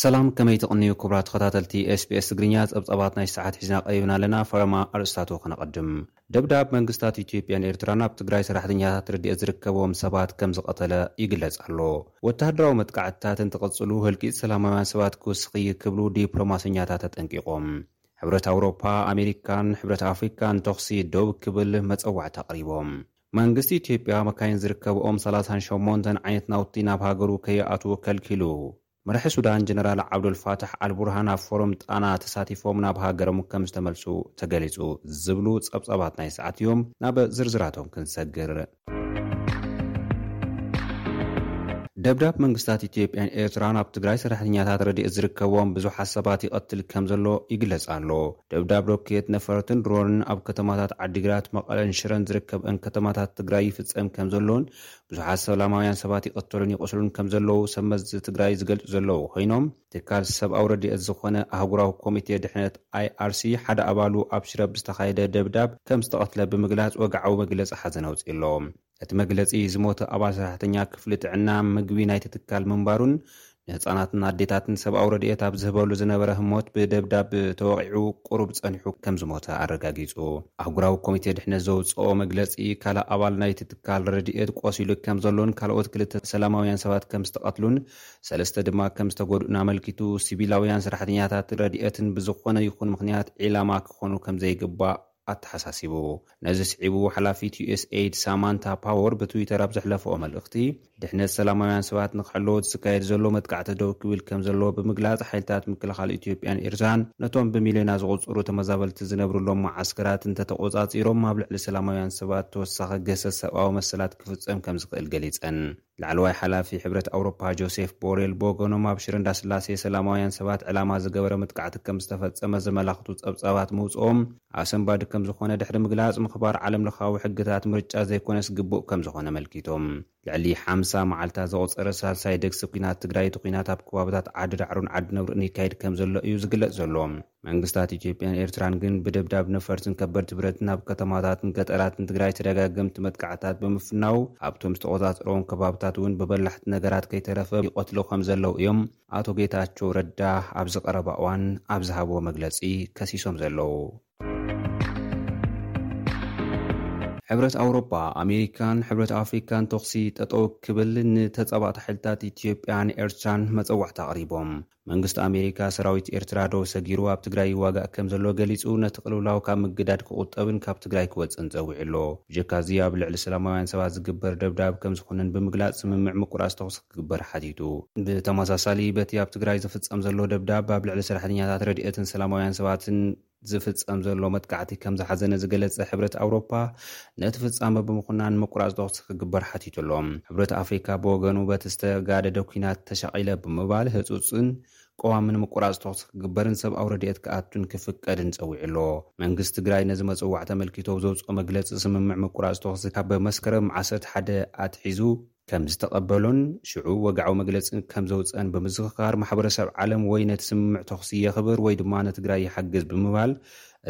ሰላም ከመይ ትቕንዩ ክቡራት ተኸታተልቲ ኤስቢኤስ ትግርኛ ጸብጻባት ናይ ሰዓት ሒዝና ቀሪብና ኣለና ፈረማ ኣርእስታቱ ከነቐድም ደብዳብ መንግስታት ኢትዮጵያን ኤርትራን ኣብ ትግራይ ሰራሕተኛታት ረድኤት ዝርከብዎም ሰባት ከም ዝቐተለ ይግለጽ ኣሎ። ወተሃደራዊ መጥቃዕትታት እንትቕጽሉ ህልቂት ሰላማውያን ሰባት ክውስኽ እዩ ክብሉ ዲፕሎማሰኛታት ኣጠንቂቖም። ሕብረት ኣውሮፓ፣ ኣሜሪካን ሕብረት ኣፍሪካን ንተኹሲ ደው ክብል መጸዋዕታ ኣቕሪቦም። መንግስቲ ኢትዮጵያ መካይን ዝርከብኦም ሰላሳን ሸሞንተን ዓይነት ናውቲ ናብ ሃገሩ ከይኣትዉ ከልኪሉ። መራሒ ሱዳን ጀነራል ዓብዱልፋታሕ ኣልቡርሃን ኣብ ፎረም ጣና ተሳቲፎም ናብ ሃገሮም ከምዝተመልሱ ተገሊፁ ዝብሉ ፀብፃባት ናይ ሰዓት እዮም። ናብ ዝርዝራቶም ክንሰግር። ደብዳብ መንግስታት ኢትዮጵያን ኤርትራን ኣብ ትግራይ ሰራሕተኛታት ረድኤት ዝርከብዎም ብዙሓት ሰባት ይቐትል ከምዘሎ ይግለጽ ኣሎ። ደብዳብ ሮኬት፣ ነፈርትን ድሮንን ኣብ ከተማታት ዓዲግራት፣ መቐለን ሽረን ዝርከብእን ከተማታት ትግራይ ይፍጸም ከምዘሎን ብዙሓት ሰላማውያን ሰባት ይቕተሉን ይቖስሉን ከምዘለዉ ሰብመዚ ትግራይ ዝገልጹ ዘለዉ ኮይኖም፣ ትካል ሰብኣዊ ረድኤት ዝኾነ ኣህጉራዊ ኮሚቴ ድሕነት፣ IRC፣ ሓደ ኣባሉ ኣብ ሽረ ብዝተኻየደ ደብዳብ ከምዝተቐትለ ብምግላጽ ወግዓዊ መግለጺ ሓዘን ኣውጺኡ'ሎ። እቲ መግለጺ፣ ዝሞተ ኣባል ሰራሕተኛ ክፍሊ ጥዕና ምግቢ ናይቲ ትካል ምንባሩን ንህጻናትን ኣዴታትን ሰብኣዊ ረድኤት ኣብ ዝህበሉ ዝነበረ ህሞት ብደብዳብ ተወቒዑ ቁሩብ ጸኒሑ ከም ዝሞተ ኣረጋጊጹ። ኣህጉራዊ ኮሚቴ ድሕነት ዘውጽኦ መግለጺ፣ ካልእ ኣባል ናይቲ ትካል ረድኤት ቆሲሉ ከም ዘሎን ካልኦት ክልተ ሰላማውያን ሰባት ከም ዝተቐትሉን ሰለስተ ድማ ከም ዝተጎድኡን ኣመልኪቱ፣ ሲቪላውያን ሰራሕተኛታትን ረድኤትን ብዝኾነ ይኹን ምኽንያት ዒላማ ክኾኑ ከም ዘይግባእ ኣተሓሳሲቡ። ነዚ ስዒቡ ሓላፊት ዩኤስኤይድ ሳማንታ ፓወር ብትዊተር ኣብ ዘሕለፈኦ መልእኽቲ፣ ድሕነት ሰላማውያን ሰባት ንክሕለዎ እቲ ዝካየድ ዘሎ መጥቃዕቲ ደው ክብል ከም ዘለዎ ብምግላጽ ሓይልታት ምክልኻል ኢትዮጵያን ኤርትራን ነቶም ብሚልዮናት ዝቑጸሩ ተመዛበልቲ ዝነብርሎም መዓስከራት እንተተቖጻጺሮም ኣብ ልዕሊ ሰላማውያን ሰባት ተወሳኺ ግህሰት ሰብኣዊ መሰላት ክፍጸም ከም ዝኽእል ገሊጸን። ላዕለዋይ ሓላፊ ሕብረት ኣውሮፓ ጆሴፍ ቦሬል ብወገኖም ኣብ ሽረ እንዳስላሴ ሰላማውያን ሰባት ዕላማ ዝገበረ መጥቃዕቲ ከምዝተፈጸመ ዘመላኽቱ ጸብጻባት ምውጽኦም ኣሰንባዲ ከምዝኾነ ድሕሪ ምግላጽ ምኽባር ዓለም ለኻዊ ሕግታት ምርጫ ዘይኮነስ ግቡእ ከምዝኾነ ኣመልኪቶም ልዕሊ ሓምሳ መዓልታት ዘቑጸረ ሳልሳይ ደግሲ ኲናት ትግራይ እቲ ኲናት ኣብ ከባብታት ዓዲ ዳዕሮን ዓዲ ነብር'ን ይካየድ ከምዘሎ እዩ ዝግለጽ ዘሎ። መንግስታት ኢትዮጵያን ኤርትራን ግን ብደብዳብ ነፈርትን ከበድቲ ብረትን ኣብ ከተማታትን ገጠራትን ትግራይ ተደጋገምቲ መጥቃዕትታት ብምፍናው ኣብቶም ዝተቖጻጸርዎም ከባብታት እውን ብበላሕቲ ነገራት ከይተረፈ ይቐትሉ ከምዘለዉ እዮም ኣቶ ጌታቸው ረዳ ኣብዚ ቀረባ እዋን ኣብ ዝሃብዎ መግለጺ ከሲሶም ዘለዉ። ሕብረት ኣውሮጳ፣ ኣሜሪካን ሕብረት ኣፍሪካን ተኹሲ ጠጠው ክብል ንተፃባእቲ ሓይልታት ኢትዮጵያን ኤርትራን መፀዋዕታ ኣቕሪቦም። መንግስቲ ኣሜሪካ ሰራዊት ኤርትራ ዶብ ሰጊሩ ኣብ ትግራይ ይዋጋእ ከም ዘሎ ገሊጹ ነቲ ቅልውላው ካብ ምግዳድ ክቑጠብን ካብ ትግራይ ክወጽእን ጸዊዑ ኣሎ። ብጀካ'ዚ ኣብ ልዕሊ ሰላማውያን ሰባት ዝግበር ደብዳብ ከም ዝኹንን ብምግላጽ ስምምዕ ምቁራጽ ተኹሲ ክግበር ሓቲቱ። ብተመሳሳሊ በቲ ኣብ ትግራይ ዝፍጸም ዘሎ ደብዳብ ኣብ ልዕሊ ሰራሕተኛታት ረድኤትን ሰላማውያን ሰባትን፣ ዝፍጸም ዘሎ መጥቃዕቲ ከም ዝሓዘነ ዝገለጸ ሕብረት ኣውሮፓ፣ ነቲ ፍጻመ ብምኹናን ምቁራጽ ተኹሲ ክግበር ሓቲቱ ኣሎ። ሕብረት ኣፍሪካ ብወገኑ በቲ ዝተጋደደ ኲናት ተሻቒለ ብምባል ህጹጽን ቀዋምን ምቁራጽ ተኹሲ ክግበርን ሰብኣዊ ረድኤት ክኣቱን ክፍቀድን ጸዊዑ ኣሎ። መንግስቲ ትግራይ ነዚ መጽዋዕታ ኣመልኪቱ ኣብ ዘውጽኦ መግለጺ ስምምዕ ምቁራጽ ተኹሲ ካብ መስከረም ዓሰርተ ሓደ ኣትሒዙ፣ ከም ዝተቐበሎን ሽዑ ወግዓዊ መግለጺ ከም ዘውጽአን ብምዝኽካር፣ ማሕበረሰብ ዓለም ወይ ነቲ ስምምዕ ተኹሲ የኽብር ወይ ድማ ንትግራይ ይሓግዝ ብምባል፣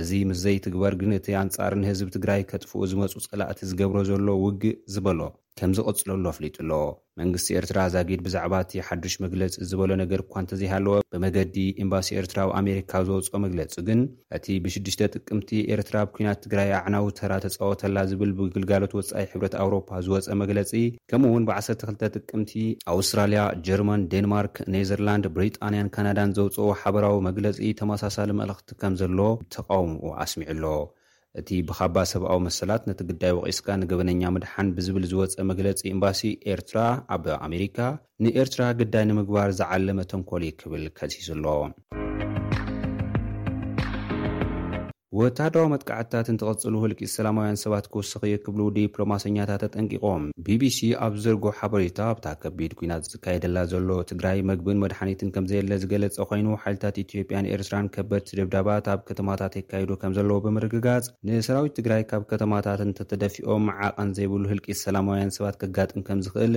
እዚ ምስ ዘይትግበር ግን እቲ ኣንጻር ንህዝቢ ትግራይ ከጥፍኡ ዝመጹ ጸላእቲ ዝገብሮ ዘሎ ውግእ ዝበሎ ከም ዝቕጽለሉ ኣፍሊጡ ኣሎ። መንግስቲ ኤርትራ ዛጊድ ብዛዕባ እቲ ሓድሽ መግለጺ ዝበሎ ነገር እኳ እንተዘይሃለወ፣ ብመገዲ ኤምባሲ ኤርትራ ኣብ ኣሜሪካ ዘውጽኦ መግለጺ ግን፣ እቲ ብሽዱሽተ ጥቅምቲ ኤርትራ ኣብ ኲናት ትግራይ ኣዕናዊ ተራ ተጻወተላ ዝብል ብግልጋሎት ወጻኢ ሕብረት ኣውሮፓ ዝወጸ መግለጺ ከምኡ'ውን ብዓሰርተ ክልተ ጥቅምቲ ኣውስትራልያ፣ ጀርመን፣ ዴንማርክ፣ ኔዘርላንድ፣ ብሪጣንያን ካናዳን ዘውጽእዎ ሓበራዊ መግለጺ ተመሳሳሊ መልእኽቲ ከም ዘሎ ተቓውምኡ ኣስሚዑ ኣሎ። እቲ ብካባ ሰብኣዊ መሰላት ነቲ ግዳይ ወቒስካ ንገበነኛ ምድሓን ብዝብል ዝወጸ መግለጺ ኤምባሲ ኤርትራ ኣብ ኣሜሪካ፣ ንኤርትራ ግዳይ ንምግባር ዝዓለመ ተንኮል እዩ ክብል ከሲሱ ኣሎ። ወተሃደራዊ መጥቃዕትታት እንተቐጽሉ ህልቂት ሰላማውያን ሰባት ክውስኽ እዩ ክብሉ ዲፕሎማሰኛታት ኣጠንቂቖም። ቢቢሲ ኣብ ዝዘርግሖ ሓበሬታ፣ ኣብታ ከቢድ ኲናት ዝካየደላ ዘሎ ትግራይ መግብን መድሓኒትን ከምዘየለ ዝገለጸ ኮይኑ፣ ሓይልታት ኢትዮጵያን ኤርትራን ከበድቲ ደብዳባት ኣብ ከተማታት የካይዱ ከምዘለዉ ብምርግጋጽ፣ ንሰራዊት ትግራይ ካብ ከተማታት እንተተደፊኦም ዓቐን ዘይብሉ ህልቂት ሰላማውያን ሰባት ከጋጥም ከምዝኽእል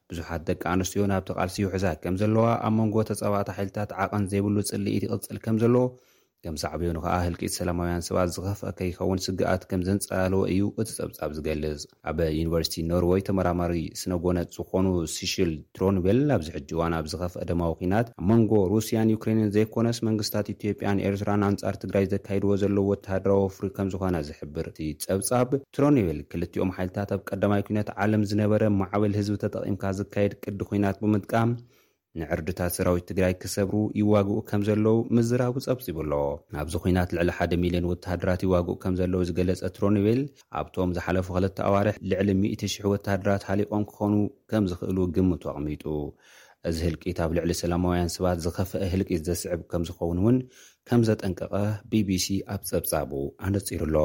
ብዙሓት ደቂ ኣንስትዮ ናብቲ ቃልሲ ይውሕዛ ከም ዘለዋ፣ ኣብ መንጎ ተጻባእቲ ሓይልታት ዓቐን ዘይብሉ ጽልኢት ይቕጽል ከም ዘሎ፣ ከም ሳዕቤኑ ከኣ ህልቂት ሰላማውያን ሰባት ዝኸፍኣ ከይከውን ስግኣት ከም ዘንጸላለወ እዩ እቲ ጸብጻብ ዝገልጽ። ኣብ ዩኒቨርሲቲ ኖርወይ ተመራማሪ ስነ-ጎነጽ ዝኾኑ ሲሺል ትሮንቤል፣ ኣብዚ ሕጂ እዋን ኣብ ዝኸፍኣ ደማዊ ኲናት ኣብ መንጎ ሩስያን ዩክሬንን ዘይኮነስ፣ መንግስታት ኢትዮጵያን ኤርትራን ኣንጻር ትግራይ ዘካይድዎ ዘለዉ ወተሃደራዊ ወፍሪ ከም ዝኾነ ዝሕብር እቲ ጸብጻብ፣ ትሮን ይብል፣ ክልቲኦም ሓይልታት ኣብ ቀዳማይ ኲናት ዓለም ዝነበረ ማዕበል ህዝቢ ተጠቒምካ ዝካየድ ቅዲ ዂናት ብምጥቃም ንዕርድታት ሰራዊት ትግራይ ክሰብሩ ይዋግኡ ከም ዘለዉ ምዝራቡ ፀብፂቡ ኣሎ። ኣብዚ ዂናት ልዕሊ ሓደ ሚልዮን ወተሃደራት ይዋግኡ ከም ዘለዉ ዝገለፀ ትሮን ይብል፣ ኣብቶም ዝሓለፉ ክልተ ኣዋርሕ ልዕሊ ሚእቲ ሽሕ ወተሃደራት ሃሊቖም ክኾኑ ከም ዝኽእሉ ግምቱ ኣቕሚጡ። እዚ ህልቂት ኣብ ልዕሊ ሰላማውያን ሰባት ዝኸፈኣ ህልቂት ዘስዕብ ከምዝኸውን'ውን ከምዘጠንቀቐ ቢቢሲ ኣብ ጸብጻቡ ኣነጺሩ'ሎ።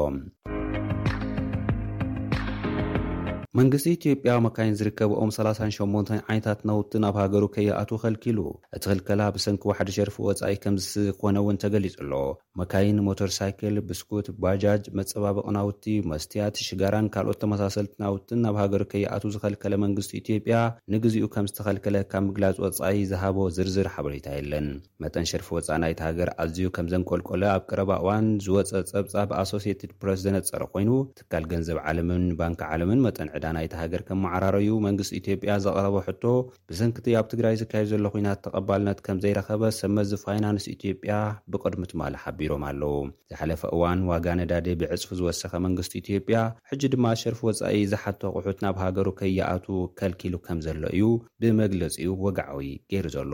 መንግስቲ ኢትዮጵያ ኣብ መካይን ዝርከበኦም ሰላሳን ሸሞንተን ዓይነታት ነውቲ ናብ ሃገሩ ከይኣትዉ ከልኪሉ። እቲ ክልከላ ብሰንኪ ዋሕዲ ሸርፊ ወጻኢ ከምዝኾነ'ውን ተገሊጹ'ሎ። መካይን፣ ሞተር ሳይክል፣ ብስኩት፣ ባጃጅ፣ መፀባበቒ ናውቲ፣ መስትያት፣ ሽጋራን ካልኦት ተመሳሰልቲ ናውትን ናብ ሃገሩ ከይኣትው ዝኸልከለ መንግስቲ ኢትዮጵያ ንግዚኡ ከምዝተኸልከለ ካብ ምግላፅ ወፃኢ ዝሃቦ ዝርዝር ሓበሬታ የለን። መጠን ሸርፊ ወፃኢ ናይታ ሃገር ኣዝዩ ከምዘንቆልቆለ ኣብ ቀረባ እዋን ዝወፀ ፀብፃብ ኣሶሴይትድ ፕረስ ዘነፀረ ኮይኑ ትካል ገንዘብ ዓለምን ባንኪ ዓለምን መጠን ዕዳ ናይታ ሃገር ከመዓራረዩ መንግስቲ ኢትዮጵያ ዘቕረቦ ሕቶ ብሰንኪ'ቲ ኣብ ትግራይ ዝካየድ ዘሎ ኹናት ተቐባልነት ከምዘይረኸበ ሰብመዚ ፋይናንስ ኢትዮጵያ ብቕድሚ ትማሊ ሓቢሮም ኣለው። ዝሓለፈ እዋን ዋጋ ነዳዲ ብዕፅፊ ዝወሰኸ መንግስቲ ኢትዮጵያ ሕጂ ድማ ሸርፊ ወፃኢ ዝሓቱ ኣቑሑት ናብ ሃገሩ ከይኣትው ከልኪሉ ከምዘሎ እዩ ብመግለፂኡ ወግዓዊ ገይሩ ዘሎ።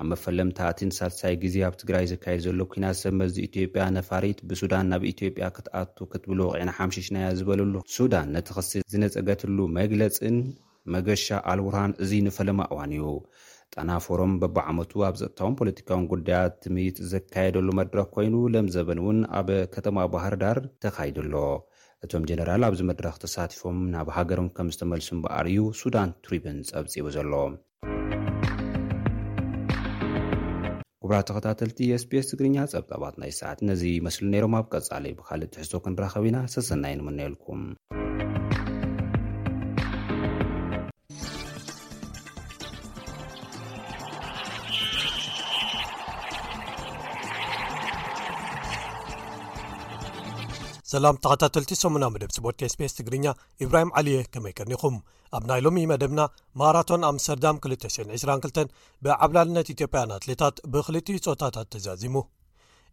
ኣብ መፈለምታ እቲ ንሳልሳይ ግዜ ኣብ ትግራይ ዝካየድ ዘሎ ኲናት ሰብ መዚ ኢትዮጵያ ነፋሪት ብሱዳን ናብ ኢትዮጵያ ክትኣቱ ክትብል ወቒዕና ሓምሺሽናያ ዝበለሉ ሱዳን ነቲ ክሲ ዝነጸገትሉ መግለጽን መገሻ ኣልቡርሃን እዚ ንፈለማ እዋን እዩ። ጣና ፎረም በብዓመቱ ኣብ ጸጥታውን ፖለቲካውን ጉዳያት ትምይጥ ዘካየደሉ መድረኽ ኮይኑ ለምዘበን እውን ኣብ ከተማ ባህርዳር ተኻይዱ ኣሎ። እቶም ጀነራል ኣብዚ መድረኽ ተሳቲፎም ናብ ሃገሮም ከምዝተመልሱ እምበኣር እዩ ሱዳን ትሪብን ጸብጺቡ ዘሎ። ክቡራት ተኸታተልቲ ስቤስ ትግርኛ ጸብጻባት ናይ ሰዓት ነዚ ይመስሉ ነይሮም ኣብ ቀጻሊ ብካልእ ትሕዝቶ ክንራኸብ ኢና ሰሰናይ ንምነየልኩም ሰላም ተኸታተልቲ ሰሙና መደብ ስፖርት ስቤስ ትግርኛ ኢብራሂም ዓሊየ ከመይ ቀኒኹም ኣብ ናይ ሎሚ መደብና ማራቶን ኣምስተርዳም 222 ብዓብላልነት ኢትዮጵያን ኣትሌታት ብክልቲኡ ፆታታት ተዛዚሙ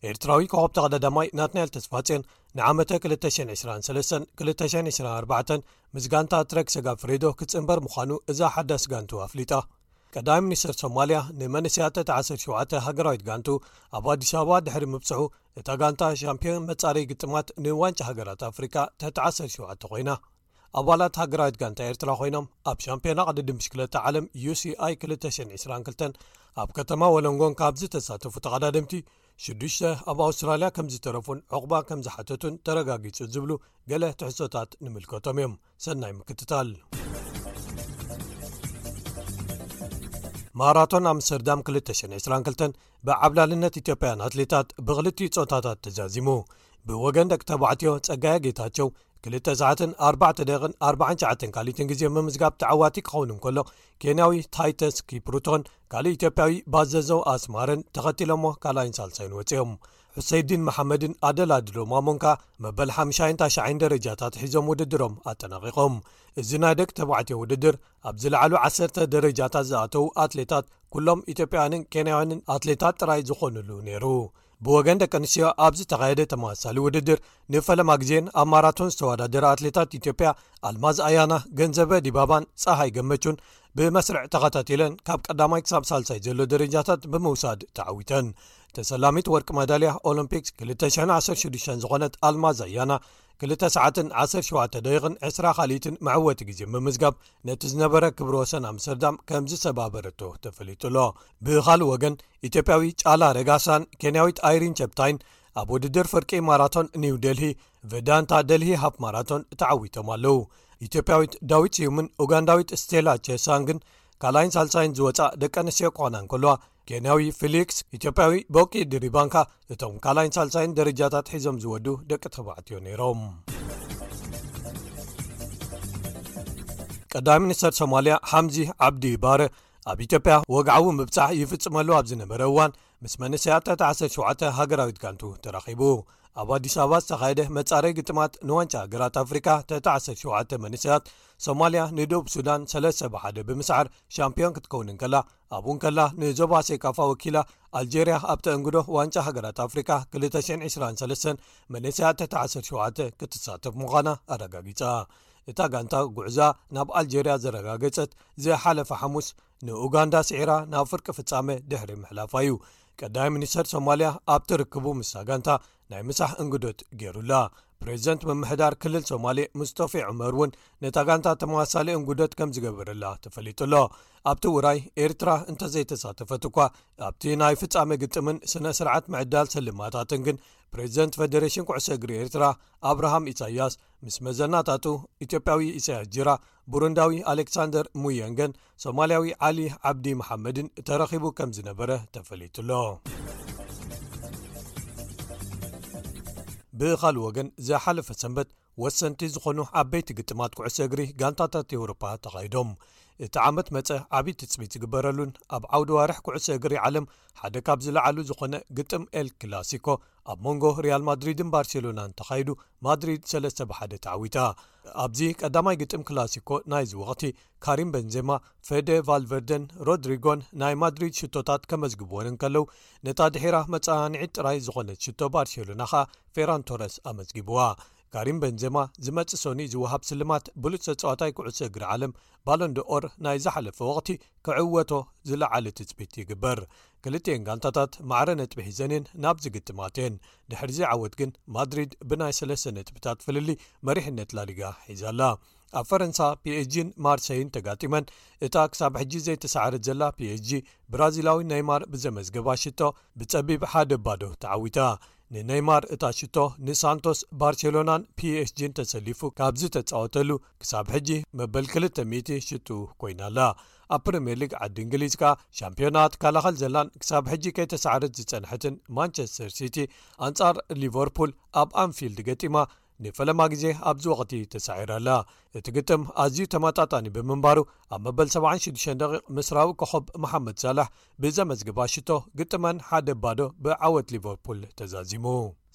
ኤርትራዊ ኮኸብ ተቐዳዳማይ ናትናኤል ተስፋፅዮን ንዓመተ 22324 ምስ ጋንታ ትረክ ሰጋ ፍሬዶ ክፅምበር ምዃኑ እዛ ሓዳስ ጋንቱ ኣፍሊጣ ቀዳሚ ሚኒስትር ሶማልያ ንመንስያተ 17 ሃገራዊት ጋንቱ ኣብ ኣዲስ ኣበባ ድሕሪ ምብፅሑ እታ ጋንታ ሻምፒዮን መፃረይ ግጥማት ንዋንጫ ሃገራት ኣፍሪካ ተተ17 ኮይና ኣባላት ሃገራዊት ጋንታ ኤርትራ ኮይኖም ኣብ ሻምፒዮና ቅድድም ብሽክለታ ዓለም ዩሲኣይ 222 ኣብ ከተማ ወለንጎን ካብ ዝተሳተፉ ተቐዳደምቲ ሽዱሽተ ኣብ ኣውስትራልያ ከም ዝተረፉን ዕቑባ ከም ዝሓተቱን ተረጋጊጹ ዝብሉ ገለ ትሕሶታት ንምልከቶም እዮም ሰናይ ምክትታል ማራቶን ኣምስተርዳም 222 ብዓብላልነት ኢትዮጵያን ኣትሌታት ብክልቲኡ ፆታታት ተዛዚሙ ብወገን ደቂ ተባዕትዮ ፀጋየ ጌታቸው ክልተ ሰዓትን ኣርባዕተ ደቕን ኣርባዓን ሸዓተን ካልኢትን ግዜ ምምዝጋብ ተዓዋቲ ክኸውን እንከሎ ኬንያዊ ታይተስ ኪፕሩቶን ካልእ ኢትዮጵያዊ ባዘዘው ኣስማረን ተኸቲሎሞ ካልኣይን ሳልሳይን ወፂኦም ሑሰይዲን መሓመድን ኣደላድሎ ማሞንካ መበል ሓምሻይን ታሸዓይን ደረጃታት ሒዞም ውድድሮም ኣጠናቂቖም እዚ ናይ ደቂ ተባዕትዮ ውድድር ኣብ ዝለዓሉ ዓሰርተ ደረጃታት ዝኣተዉ ኣትሌታት ኩሎም ኢትዮጵያውያንን ኬንያውያንን ኣትሌታት ጥራይ ዝኾኑሉ ነይሩ ብወገን ደቂ ኣንስትዮ ኣብ ዝተኻየደ ተመሳሳሊ ውድድር ንፈለማ ግዜን ኣብ ማራቶን ዝተወዳደራ ኣትሌታት ኢትዮጵያ ኣልማዝ ኣያና፣ ገንዘበ ዲባባን ጸሃይ ገመቹን ብመስርዕ ተኸታቲለን ካብ ቀዳማይ ክሳብ ሳልሳይ ዘሎ ደረጃታት ብምውሳድ ተዓዊተን። ተሰላሚት ወርቂ መዳልያ ኦሎምፒክስ 2016 ዝኾነት ኣልማዝ ኣያና ክልተ ሰዓትን 17 ደቂቕን 20 ካልኢትን መዕወቲ ግዜ ምምዝጋብ ነቲ ዝነበረ ክብሪ ወሰን ኣምስተርዳም ከም ዝሰባበረቶ ተፈሊጡ ኣሎ። ብኻልእ ወገን ኢትዮጵያዊ ጫላ ረጋሳን ኬንያዊት ኣይሪን ቸፕታይን ኣብ ውድድር ፍርቂ ማራቶን ኒው ደልሂ ቨዳንታ ደልሂ ሃፍ ማራቶን ተዓዊቶም ኣለዉ ኢትዮጵያዊት ዳዊት ስዩምን ኡጋንዳዊት ስቴላ ቸሳንግን ካልኣይን ሳልሳይን ዝወፃእ ደቂ ኣንስትዮ ክኾና እንከለዋ ኬንያዊ ፊሊክስ ኢትዮጵያዊ ቦቂ ድሪባንካ እቶም ካልኣይን ሳልሳይን ደረጃታት ሒዞም ዝወዱ ደቂ ተባዕትዮ ነይሮም ቀዳሚ ሚኒስተር ሶማልያ ሓምዚ ዓብዲ ባረ ኣብ ኢትዮጵያ ወግዓዊ ምብጻሕ ይፍጽመሉ ኣብ ዝነበረ እዋን ምስ መንእሰያት ትሕቲ 17 ሃገራዊት ጋንቱ ተራኺቡ ኣብ ኣዲስ ኣበባ ዝተኻየደ መጻረይ ግጥማት ንዋንጫ ሃገራት ኣፍሪካ ትሕቲ 17 መንእሰያት ሶማልያ ንዶብ ሱዳን 3 ብሓደ ብምስዓር ሻምፒዮን ክትከውን እንከላ ኣብኡ እንከላ ንዞባ ሴካፋ ወኪላ ኣልጀርያ ኣብ ተእንግዶ ዋንጫ ሃገራት ኣፍሪካ 223 መንእሰያት ትሕቲ 17 ክትሳተፍ ምዃና ኣረጋጊጻ እታ ጋንታ ጉዕዛ ናብ ኣልጀርያ ዘረጋገጸት ዝሓለፈ ሓሙስ ንኡጋንዳ ስዒራ ናብ ፍርቂ ፍጻመ ድሕሪ ምሕላፋ እዩ ቀዳይ ሚኒስተር ሶማልያ ኣብቲ ርክቡ ምስሳ ጋንታ ናይ ምሳሕ እንግዶት ገይሩላ ፕሬዚደንት ምምሕዳር ክልል ሶማሌ ሙስጦፌ ዑመር እውን ነታ ጋንታ ተመሳሳሌ እንጉደት ከም ዝገበረላ ተፈሊጡ ኣሎ ኣብቲ ውራይ ኤርትራ እንተዘይተሳተፈት እኳ ኣብቲ ናይ ፍጻመ ግጥምን ስነ ስርዓት ምዕዳል ሰልማታትን ግን ፕሬዚደንት ፈደሬሽን ኩዕሶ እግሪ ኤርትራ ኣብርሃም ኢሳያስ ምስ መዘናታቱ ኢትዮጵያዊ ኢሳያስ ጅራ ቡሩንዳዊ ኣሌክሳንደር ሙየንገን ሶማልያዊ ዓሊ ዓብዲ መሓመድን ተረኺቡ ከም ዝነበረ ተፈሊጡሎ ብኻልእ ወገን ዝሓለፈ ሰንበት ወሰንቲ ዝኾኑ ዓበይቲ ግጥማት ኩዕሶ እግሪ ጋንታታት ኤውሮፓ ተኻይዶም እቲ ዓመት መፀ ዓብዪ ትፅቢት ዝግበረሉን ኣብ ዓውዲ ዋርሕ ኩዕሶ እግሪ ዓለም ሓደ ካብ ዝለዓሉ ዝኾነ ግጥም ኤል ክላሲኮ ኣብ መንጎ ሪያል ማድሪድን ባርሴሎናን ተኻይዱ ማድሪድ ሰለስተ ብሓደ ተዓዊታ። ኣብዚ ቀዳማይ ግጥም ክላሲኮ ናይዚ ወቕቲ፣ ካሪም በንዜማ፣ ፈደ ቫልቨርደን ሮድሪጎን ናይ ማድሪድ ሽቶታት ከመዝግብወን እንከለው፣ ነታ ድሒራ መጸናንዒት ጥራይ ዝኾነት ሽቶ ባርሴሎና ከኣ ፌራን ቶረስ ኣመዝጊብዋ። ካሪም በንዜማ ዝመጽእ ሰኑይ ዝወሃብ ስልማት ብሉጽ ተጻዋታይ ኩዕሶ እግሪ ዓለም፣ ባሎንዶ'ኦር፣ ናይ ዝሓለፈ ወቕቲ ክዕወቶ ዝለዓለ ትጽቢት ይግበር። ክልቲኤን ጋንታታት ማዕረ ነጥቢ ሒዘን'የን ናብ ዝግጥም ኣትየን። ድሕሪ'ዚ ዓወት ግን ማድሪድ ብናይ ሰለስተ ነጥብታት ፍልልይ መሪሕነት ላሊጋ ሒዛ ኣላ። ኣብ ፈረንሳ ፒኤስጂን ማርሰይን ተጋጢመን። እታ ክሳብ ሕጂ ዘይተሳዕረት ዘላ ፒኤስጂ ብራዚላዊ ነይማር ብዘመዝገባ ሽቶ ብጸቢብ ሓደ ባዶ ተዓዊታ። ንነይማር እታ ሽቶ ንሳንቶስ፣ ባርሴሎናን ፒኤስጂን ተሰሊፉ ካብ ዝተጻወተሉ ክሳብ ሕጂ መበል ክልተ ሚእቲ ሽትኡ ኮይና ኣላ። ኣብ ፕሪምየር ሊግ ዓዲ እንግሊዝ ከኣ ሻምፕዮና ትከላኸል ዘላን ክሳብ ሕጂ ከይተሳዕረት ዝጸንሐትን ማንቸስተር ሲቲ ኣንጻር ሊቨርፑል ኣብ ኣንፊልድ ገጢማ ንፈለማ ግዜ ኣብዚ ወቕቲ ተሳዒራ ኣላ እቲ ግጥም ኣዝዩ ተመጣጣኒ ብምንባሩ ኣብ መበል 76 ደቂቕ ምስራዊ ኮኸብ መሓመድ ሳላሕ ብዘመዝግባ ሽቶ ግጥመን ሓደ ባዶ ብዓወት ሊቨርፑል ተዛዚሙ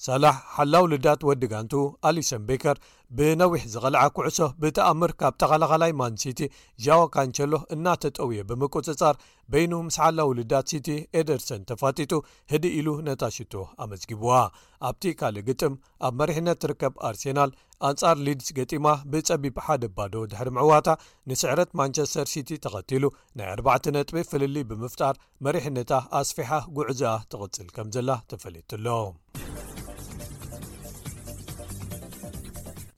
ሳላሕ፣ ሓላው ልዳት ወዲ ጋንትኡ ኣሊሰን ቤከር ብነዊሕ ዝቐልዓ ኩዕሶ ብተኣምር ካብ ተኸላኻላይ ማን ሲቲ ዣኦ ካንቸሎ እናተጠውየ ብምቁጽጻር በይኑ ምስ ሓላው ልዳት ሲቲ ኤደርሰን ተፋጢጡ ህድእ ኢሉ ነታ ሽቶ ኣመዝጊቡዋ። ኣብቲ ካልእ ግጥም ኣብ መሪሕነት ትርከብ ኣርሴናል ኣንጻር ሊድስ ገጢማ ብጸቢብ ሓደ ባዶ ድሕሪ ምዕዋታ ንስዕረት ማንቸስተር ሲቲ ተኸቲሉ ናይ ኣርባዕተ ነጥቢ ፍልልይ ብምፍጣር መሪሕነታ ኣስፊሓ ጉዕዝኣ ትቕጽል ከም ዘላ ተፈሊጡሎ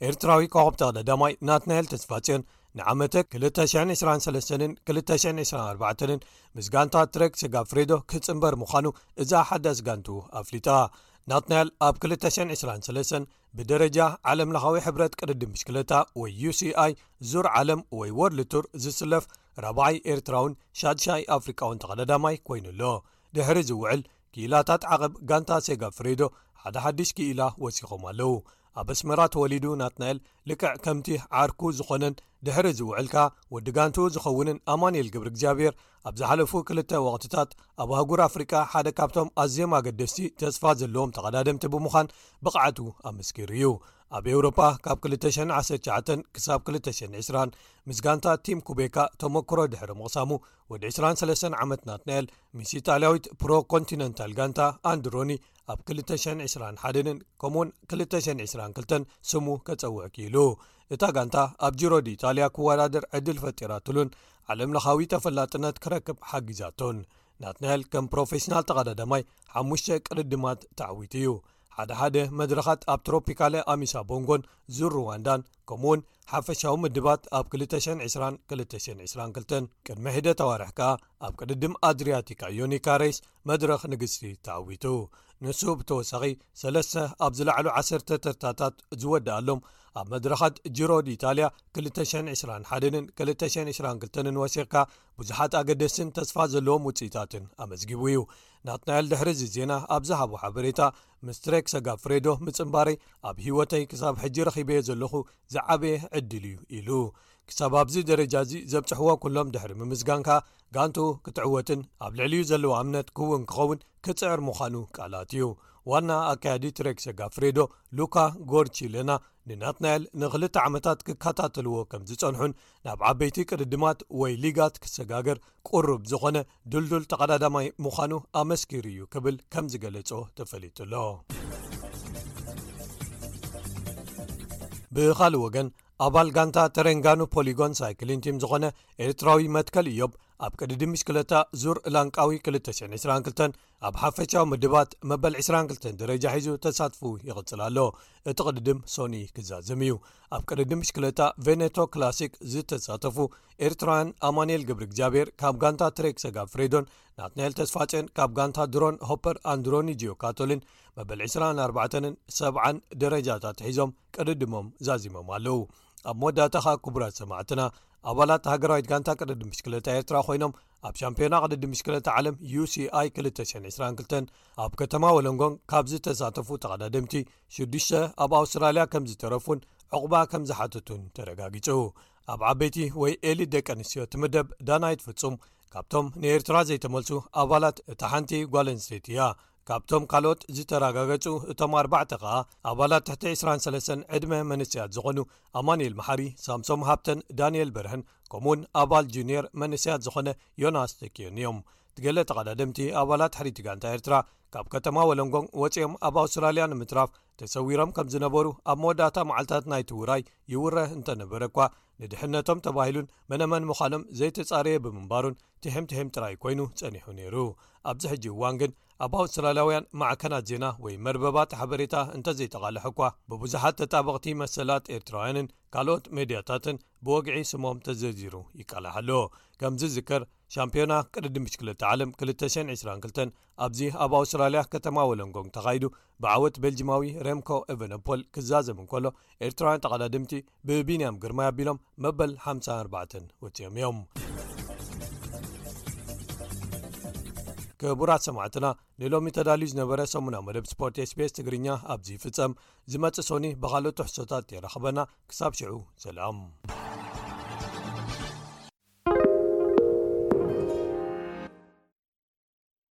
ኤርትራዊ ኮኸብተ ቀዳማይ ናትናኤል ተስፋጽዮን ንዓመተ 223ን 224ን ምስ ጋንታ ትረክ ስጋ ፍሬዶ ክጽምበር ምዃኑ እዛ ሓዳስ ጋንቱ ኣፍሊጣ ናትናኤል ኣብ 223 ብደረጃ ዓለምለኻዊ ሕብረት ቅድድም ብሽክለታ ወይ uሲኣይ ዙር ዓለም ወይ ወርሊ ቱር ዝስለፍ ራብዓይ ኤርትራውን ሻድሻይ ኣፍሪቃውን ተቐዳዳማይ ኮይኑ ኣሎ ድሕሪ ዝውዕል ክኢላታት ዓቐብ ጋንታ ሴጋ ፍሬዶ ሓደ ሓድሽ ክኢላ ወሲኾም ኣለዉ ኣብ ኣስመራ ተወሊዱ ናትናኤል ልክዕ ከምቲ ዓርኩ ዝኾነን ድሕሪ ዝውዕልካ ወዲ ጋንትኡ ዝኸውንን ኣማንኤል ግብሪ እግዚኣብሔር ኣብ ዝሓለፉ ክልተ ወቕትታት ኣብ ኣህጉር ኣፍሪቃ ሓደ ካብቶም ኣዝዮም ኣገደስቲ ተስፋ ዘለዎም ተቐዳደምቲ ብምዃን ብቕዓቱ ኣመስኪሩ እዩ ኣብ ኤውሮጳ ካብ 219 ክሳብ 220 ምስ ጋንታ ቲም ኩቤካ ተመክሮ ድሕሪ ምቕሳሙ ወዲ 23 ዓመት ናትናኤል ምስ ኢጣልያዊት ፕሮ ኮንቲነንታል ጋንታ ኣንድሮኒ ኣብ 221ን ከምኡውን 222 ስሙ ከጸውዕ ክኢሉ እታ ጋንታ ኣብ ጅሮዲ ኢጣልያ ክወዳደር ዕድል ፈጢራትሉን ዓለም ለኻዊ ተፈላጥነት ክረክብ ሓጊዛቶን ናትናኤል ከም ፕሮፌሽናል ተቐዳዳማይ ሓሙሽ ቅድድማት ተዓዊቱ እዩ ሓደ ሓደ መድረኻት ኣብ ትሮፒካለ ኣሚሳ ቦንጎን ዙር ሩዋንዳን ከምኡ ውን ሓፈሻዊ ምድባት ኣብ 22222 ቅድሚ ሒደት ኣዋርሕ ከኣ ኣብ ቅድድም ኣድርያቲካ ዮኒካሬስ መድረኽ ንግስቲ ተዓዊቱ ንሱ ብተወሳኺ ሰለስተ ኣብ ዝለዕሉ ዓሰርተ ተርታታት ዝወድኣሎም ኣብ መድረኻት ጅሮድ ኢጣልያ 221ን 222ን ወሲኽካ ብዙሓት ኣገደስትን ተስፋ ዘለዎም ውፅኢታትን ኣመዝጊቡ እዩ ናትናኤል ድሕሪ እዚ ዜና ኣብ ዝሃቦ ሓበሬታ ምስ ትሬክ ሰጋ ፍሬዶ ምፅምባረይ ኣብ ሂወተይ ክሳብ ሕጂ ረኺበዮ ዘለኹ ዝዓበየ ዕድል እዩ ኢሉ ክሳብ ኣብዚ ደረጃ እዚ ዘብፅሕዎ ኩሎም ድሕሪ ምምስጋንካ ጋንትኡ ክትዕወትን ኣብ ልዕሊኡ ዘለዎ ኣምነት ክውን ክኸውን ክጽዕር ምዃኑ ቃላት እዩ ዋና ኣካያዲ ትሬክ ሰጋ ፍሬዶ ሉካ ጎርቺለና ንናትናኤል ንክልተ ዓመታት ክከታተልዎ ከም ዝጸንሑን ናብ ዓበይቲ ቅድድማት ወይ ሊጋት ክሰጋገር ቅሩብ ዝኾነ ድልዱል ተቐዳዳማይ ምዃኑ ኣመስኪሩ እዩ ክብል ከም ዝገለጾ ተፈሊጡ ኣሎ ብኻልእ ወገን ኣባል ጋንታ ተረንጋኑ ፖሊጎን ሳይክሊን ቲም ዝኾነ ኤርትራዊ መትከል እዮብ ኣብ ቅድዲ ምሽክለታ ዙር እላንቃዊ 222 ኣብ ሓፈሻዊ ምድባት መበል 22 ደረጃ ሒዙ ተሳትፉ ይቕጽል ኣሎ እቲ ቅድድም ሶኒ ክዛዘም እዩ ኣብ ቅድዲ ምሽክለታ ቨነቶ ክላሲክ ዝተሳተፉ ኤርትራውያን ኣማንኤል ግብሪ እግዚኣብሔር ካብ ጋንታ ትሬክ ሰጋብ ፍሬዶን ናትናኤል ተስፋጨን ካብ ጋንታ ድሮን ሆፐር ኣንድሮኒጂዮ ካቶሊን መበል 24ን 7ን ደረጃታት ሒዞም ቅድድሞም ዛዚሞም ኣለው ኣብ መወዳእታ ከ ክቡራት ሰማዕትና ኣባላት ሃገራዊት ጋንታ ቅድዲ ምሽክለታ ኤርትራ ኮይኖም ኣብ ሻምፒዮና ቅድዲ ምሽክለታ ዓለም uሲi 222 ኣብ ከተማ ወለንጎን ካብ ዝተሳተፉ ተቐዳድምቲ 6ዱሽ ኣብ ኣውስትራልያ ከም ዝተረፉን ዕቑባ ከም ዝሓተቱን ተረጋጊጹ ኣብ ዓበይቲ ወይ ኤሊ ደቂ ኣንስትዮ ትምደብ ዳናይት ፍጹም ካብቶም ንኤርትራ ዘይተመልሱ ኣባላት እታ ሓንቲ ጓል ኣንስተይቲ እያ ካብቶም ካልኦት ዝተረጋገጹ እቶም ኣርባዕተ ከኣ ኣባላት ትሕቲ 23 ዕድመ መንስያት ዝኾኑ ኣማንኤል መሓሪ ሳምሶም ሃብተን ዳንኤል በርሀን ከምኡ ውን ኣባል ጁንየር መንስያት ዝኾነ ዮናስ ተኪዮን እዮም ገለ ተቐዳድምቲ ኣባላት ሕሪቲ ጋንታ ኤርትራ ካብ ከተማ ወለንጎን ወፂኦም ኣብ ኣውስትራልያ ንምትራፍ ተሰዊሮም ከም ዝነበሩ ኣብ መወዳእታ መዓልትታት ናይቲ ውራይ ይውረህ እንተነበረ እኳ ንድሕነቶም ተባሂሉን መነመን ምዃኖም ዘይተጻረየ ብምንባሩን ትሕም ትሕም ጥራይ ኮይኑ ጸኒሑ ነይሩ ኣብዚ ሕጂ እዋን ግን ኣብ ኣውስትራልያውያን ማዕከናት ዜና ወይ መርበባት ሓበሬታ እንተዘይተቓልሐ እኳ ብብዙሓት ተጣበቕቲ መሰላት ኤርትራውያንን ካልኦት ሜድያታትን ብወግዒ ስሞም ተዘርዚሩ ይቃላሓ ኣሎ ከምዚ ዝከር ሻምፒዮና ቅድዲ ምሽክለቲ ዓለም 222 ኣብዚ ኣብ ኣውስትራልያ ከተማ ወለንጎንግ ተኻይዱ ብዓወት ቤልጂማዊ ረምኮ ኤቨነፖል ክዛዘም እንከሎ ኤርትራውያን ተቐዳድምቲ ብቢንያም ግርማይ ኣቢሎም መበል 54 ወፅኦም እዮም ክቡራት ሰማዕትና ንሎሚ ተዳልዩ ዝነበረ ሰሙና መደብ ስፖርት ስቤስ ትግርኛ ኣብዚ ይፍፀም ዝመፅእ ሶኒ ብካልኦት ትሕሶታት የራኽበና ክሳብ ሽዑ ሰላም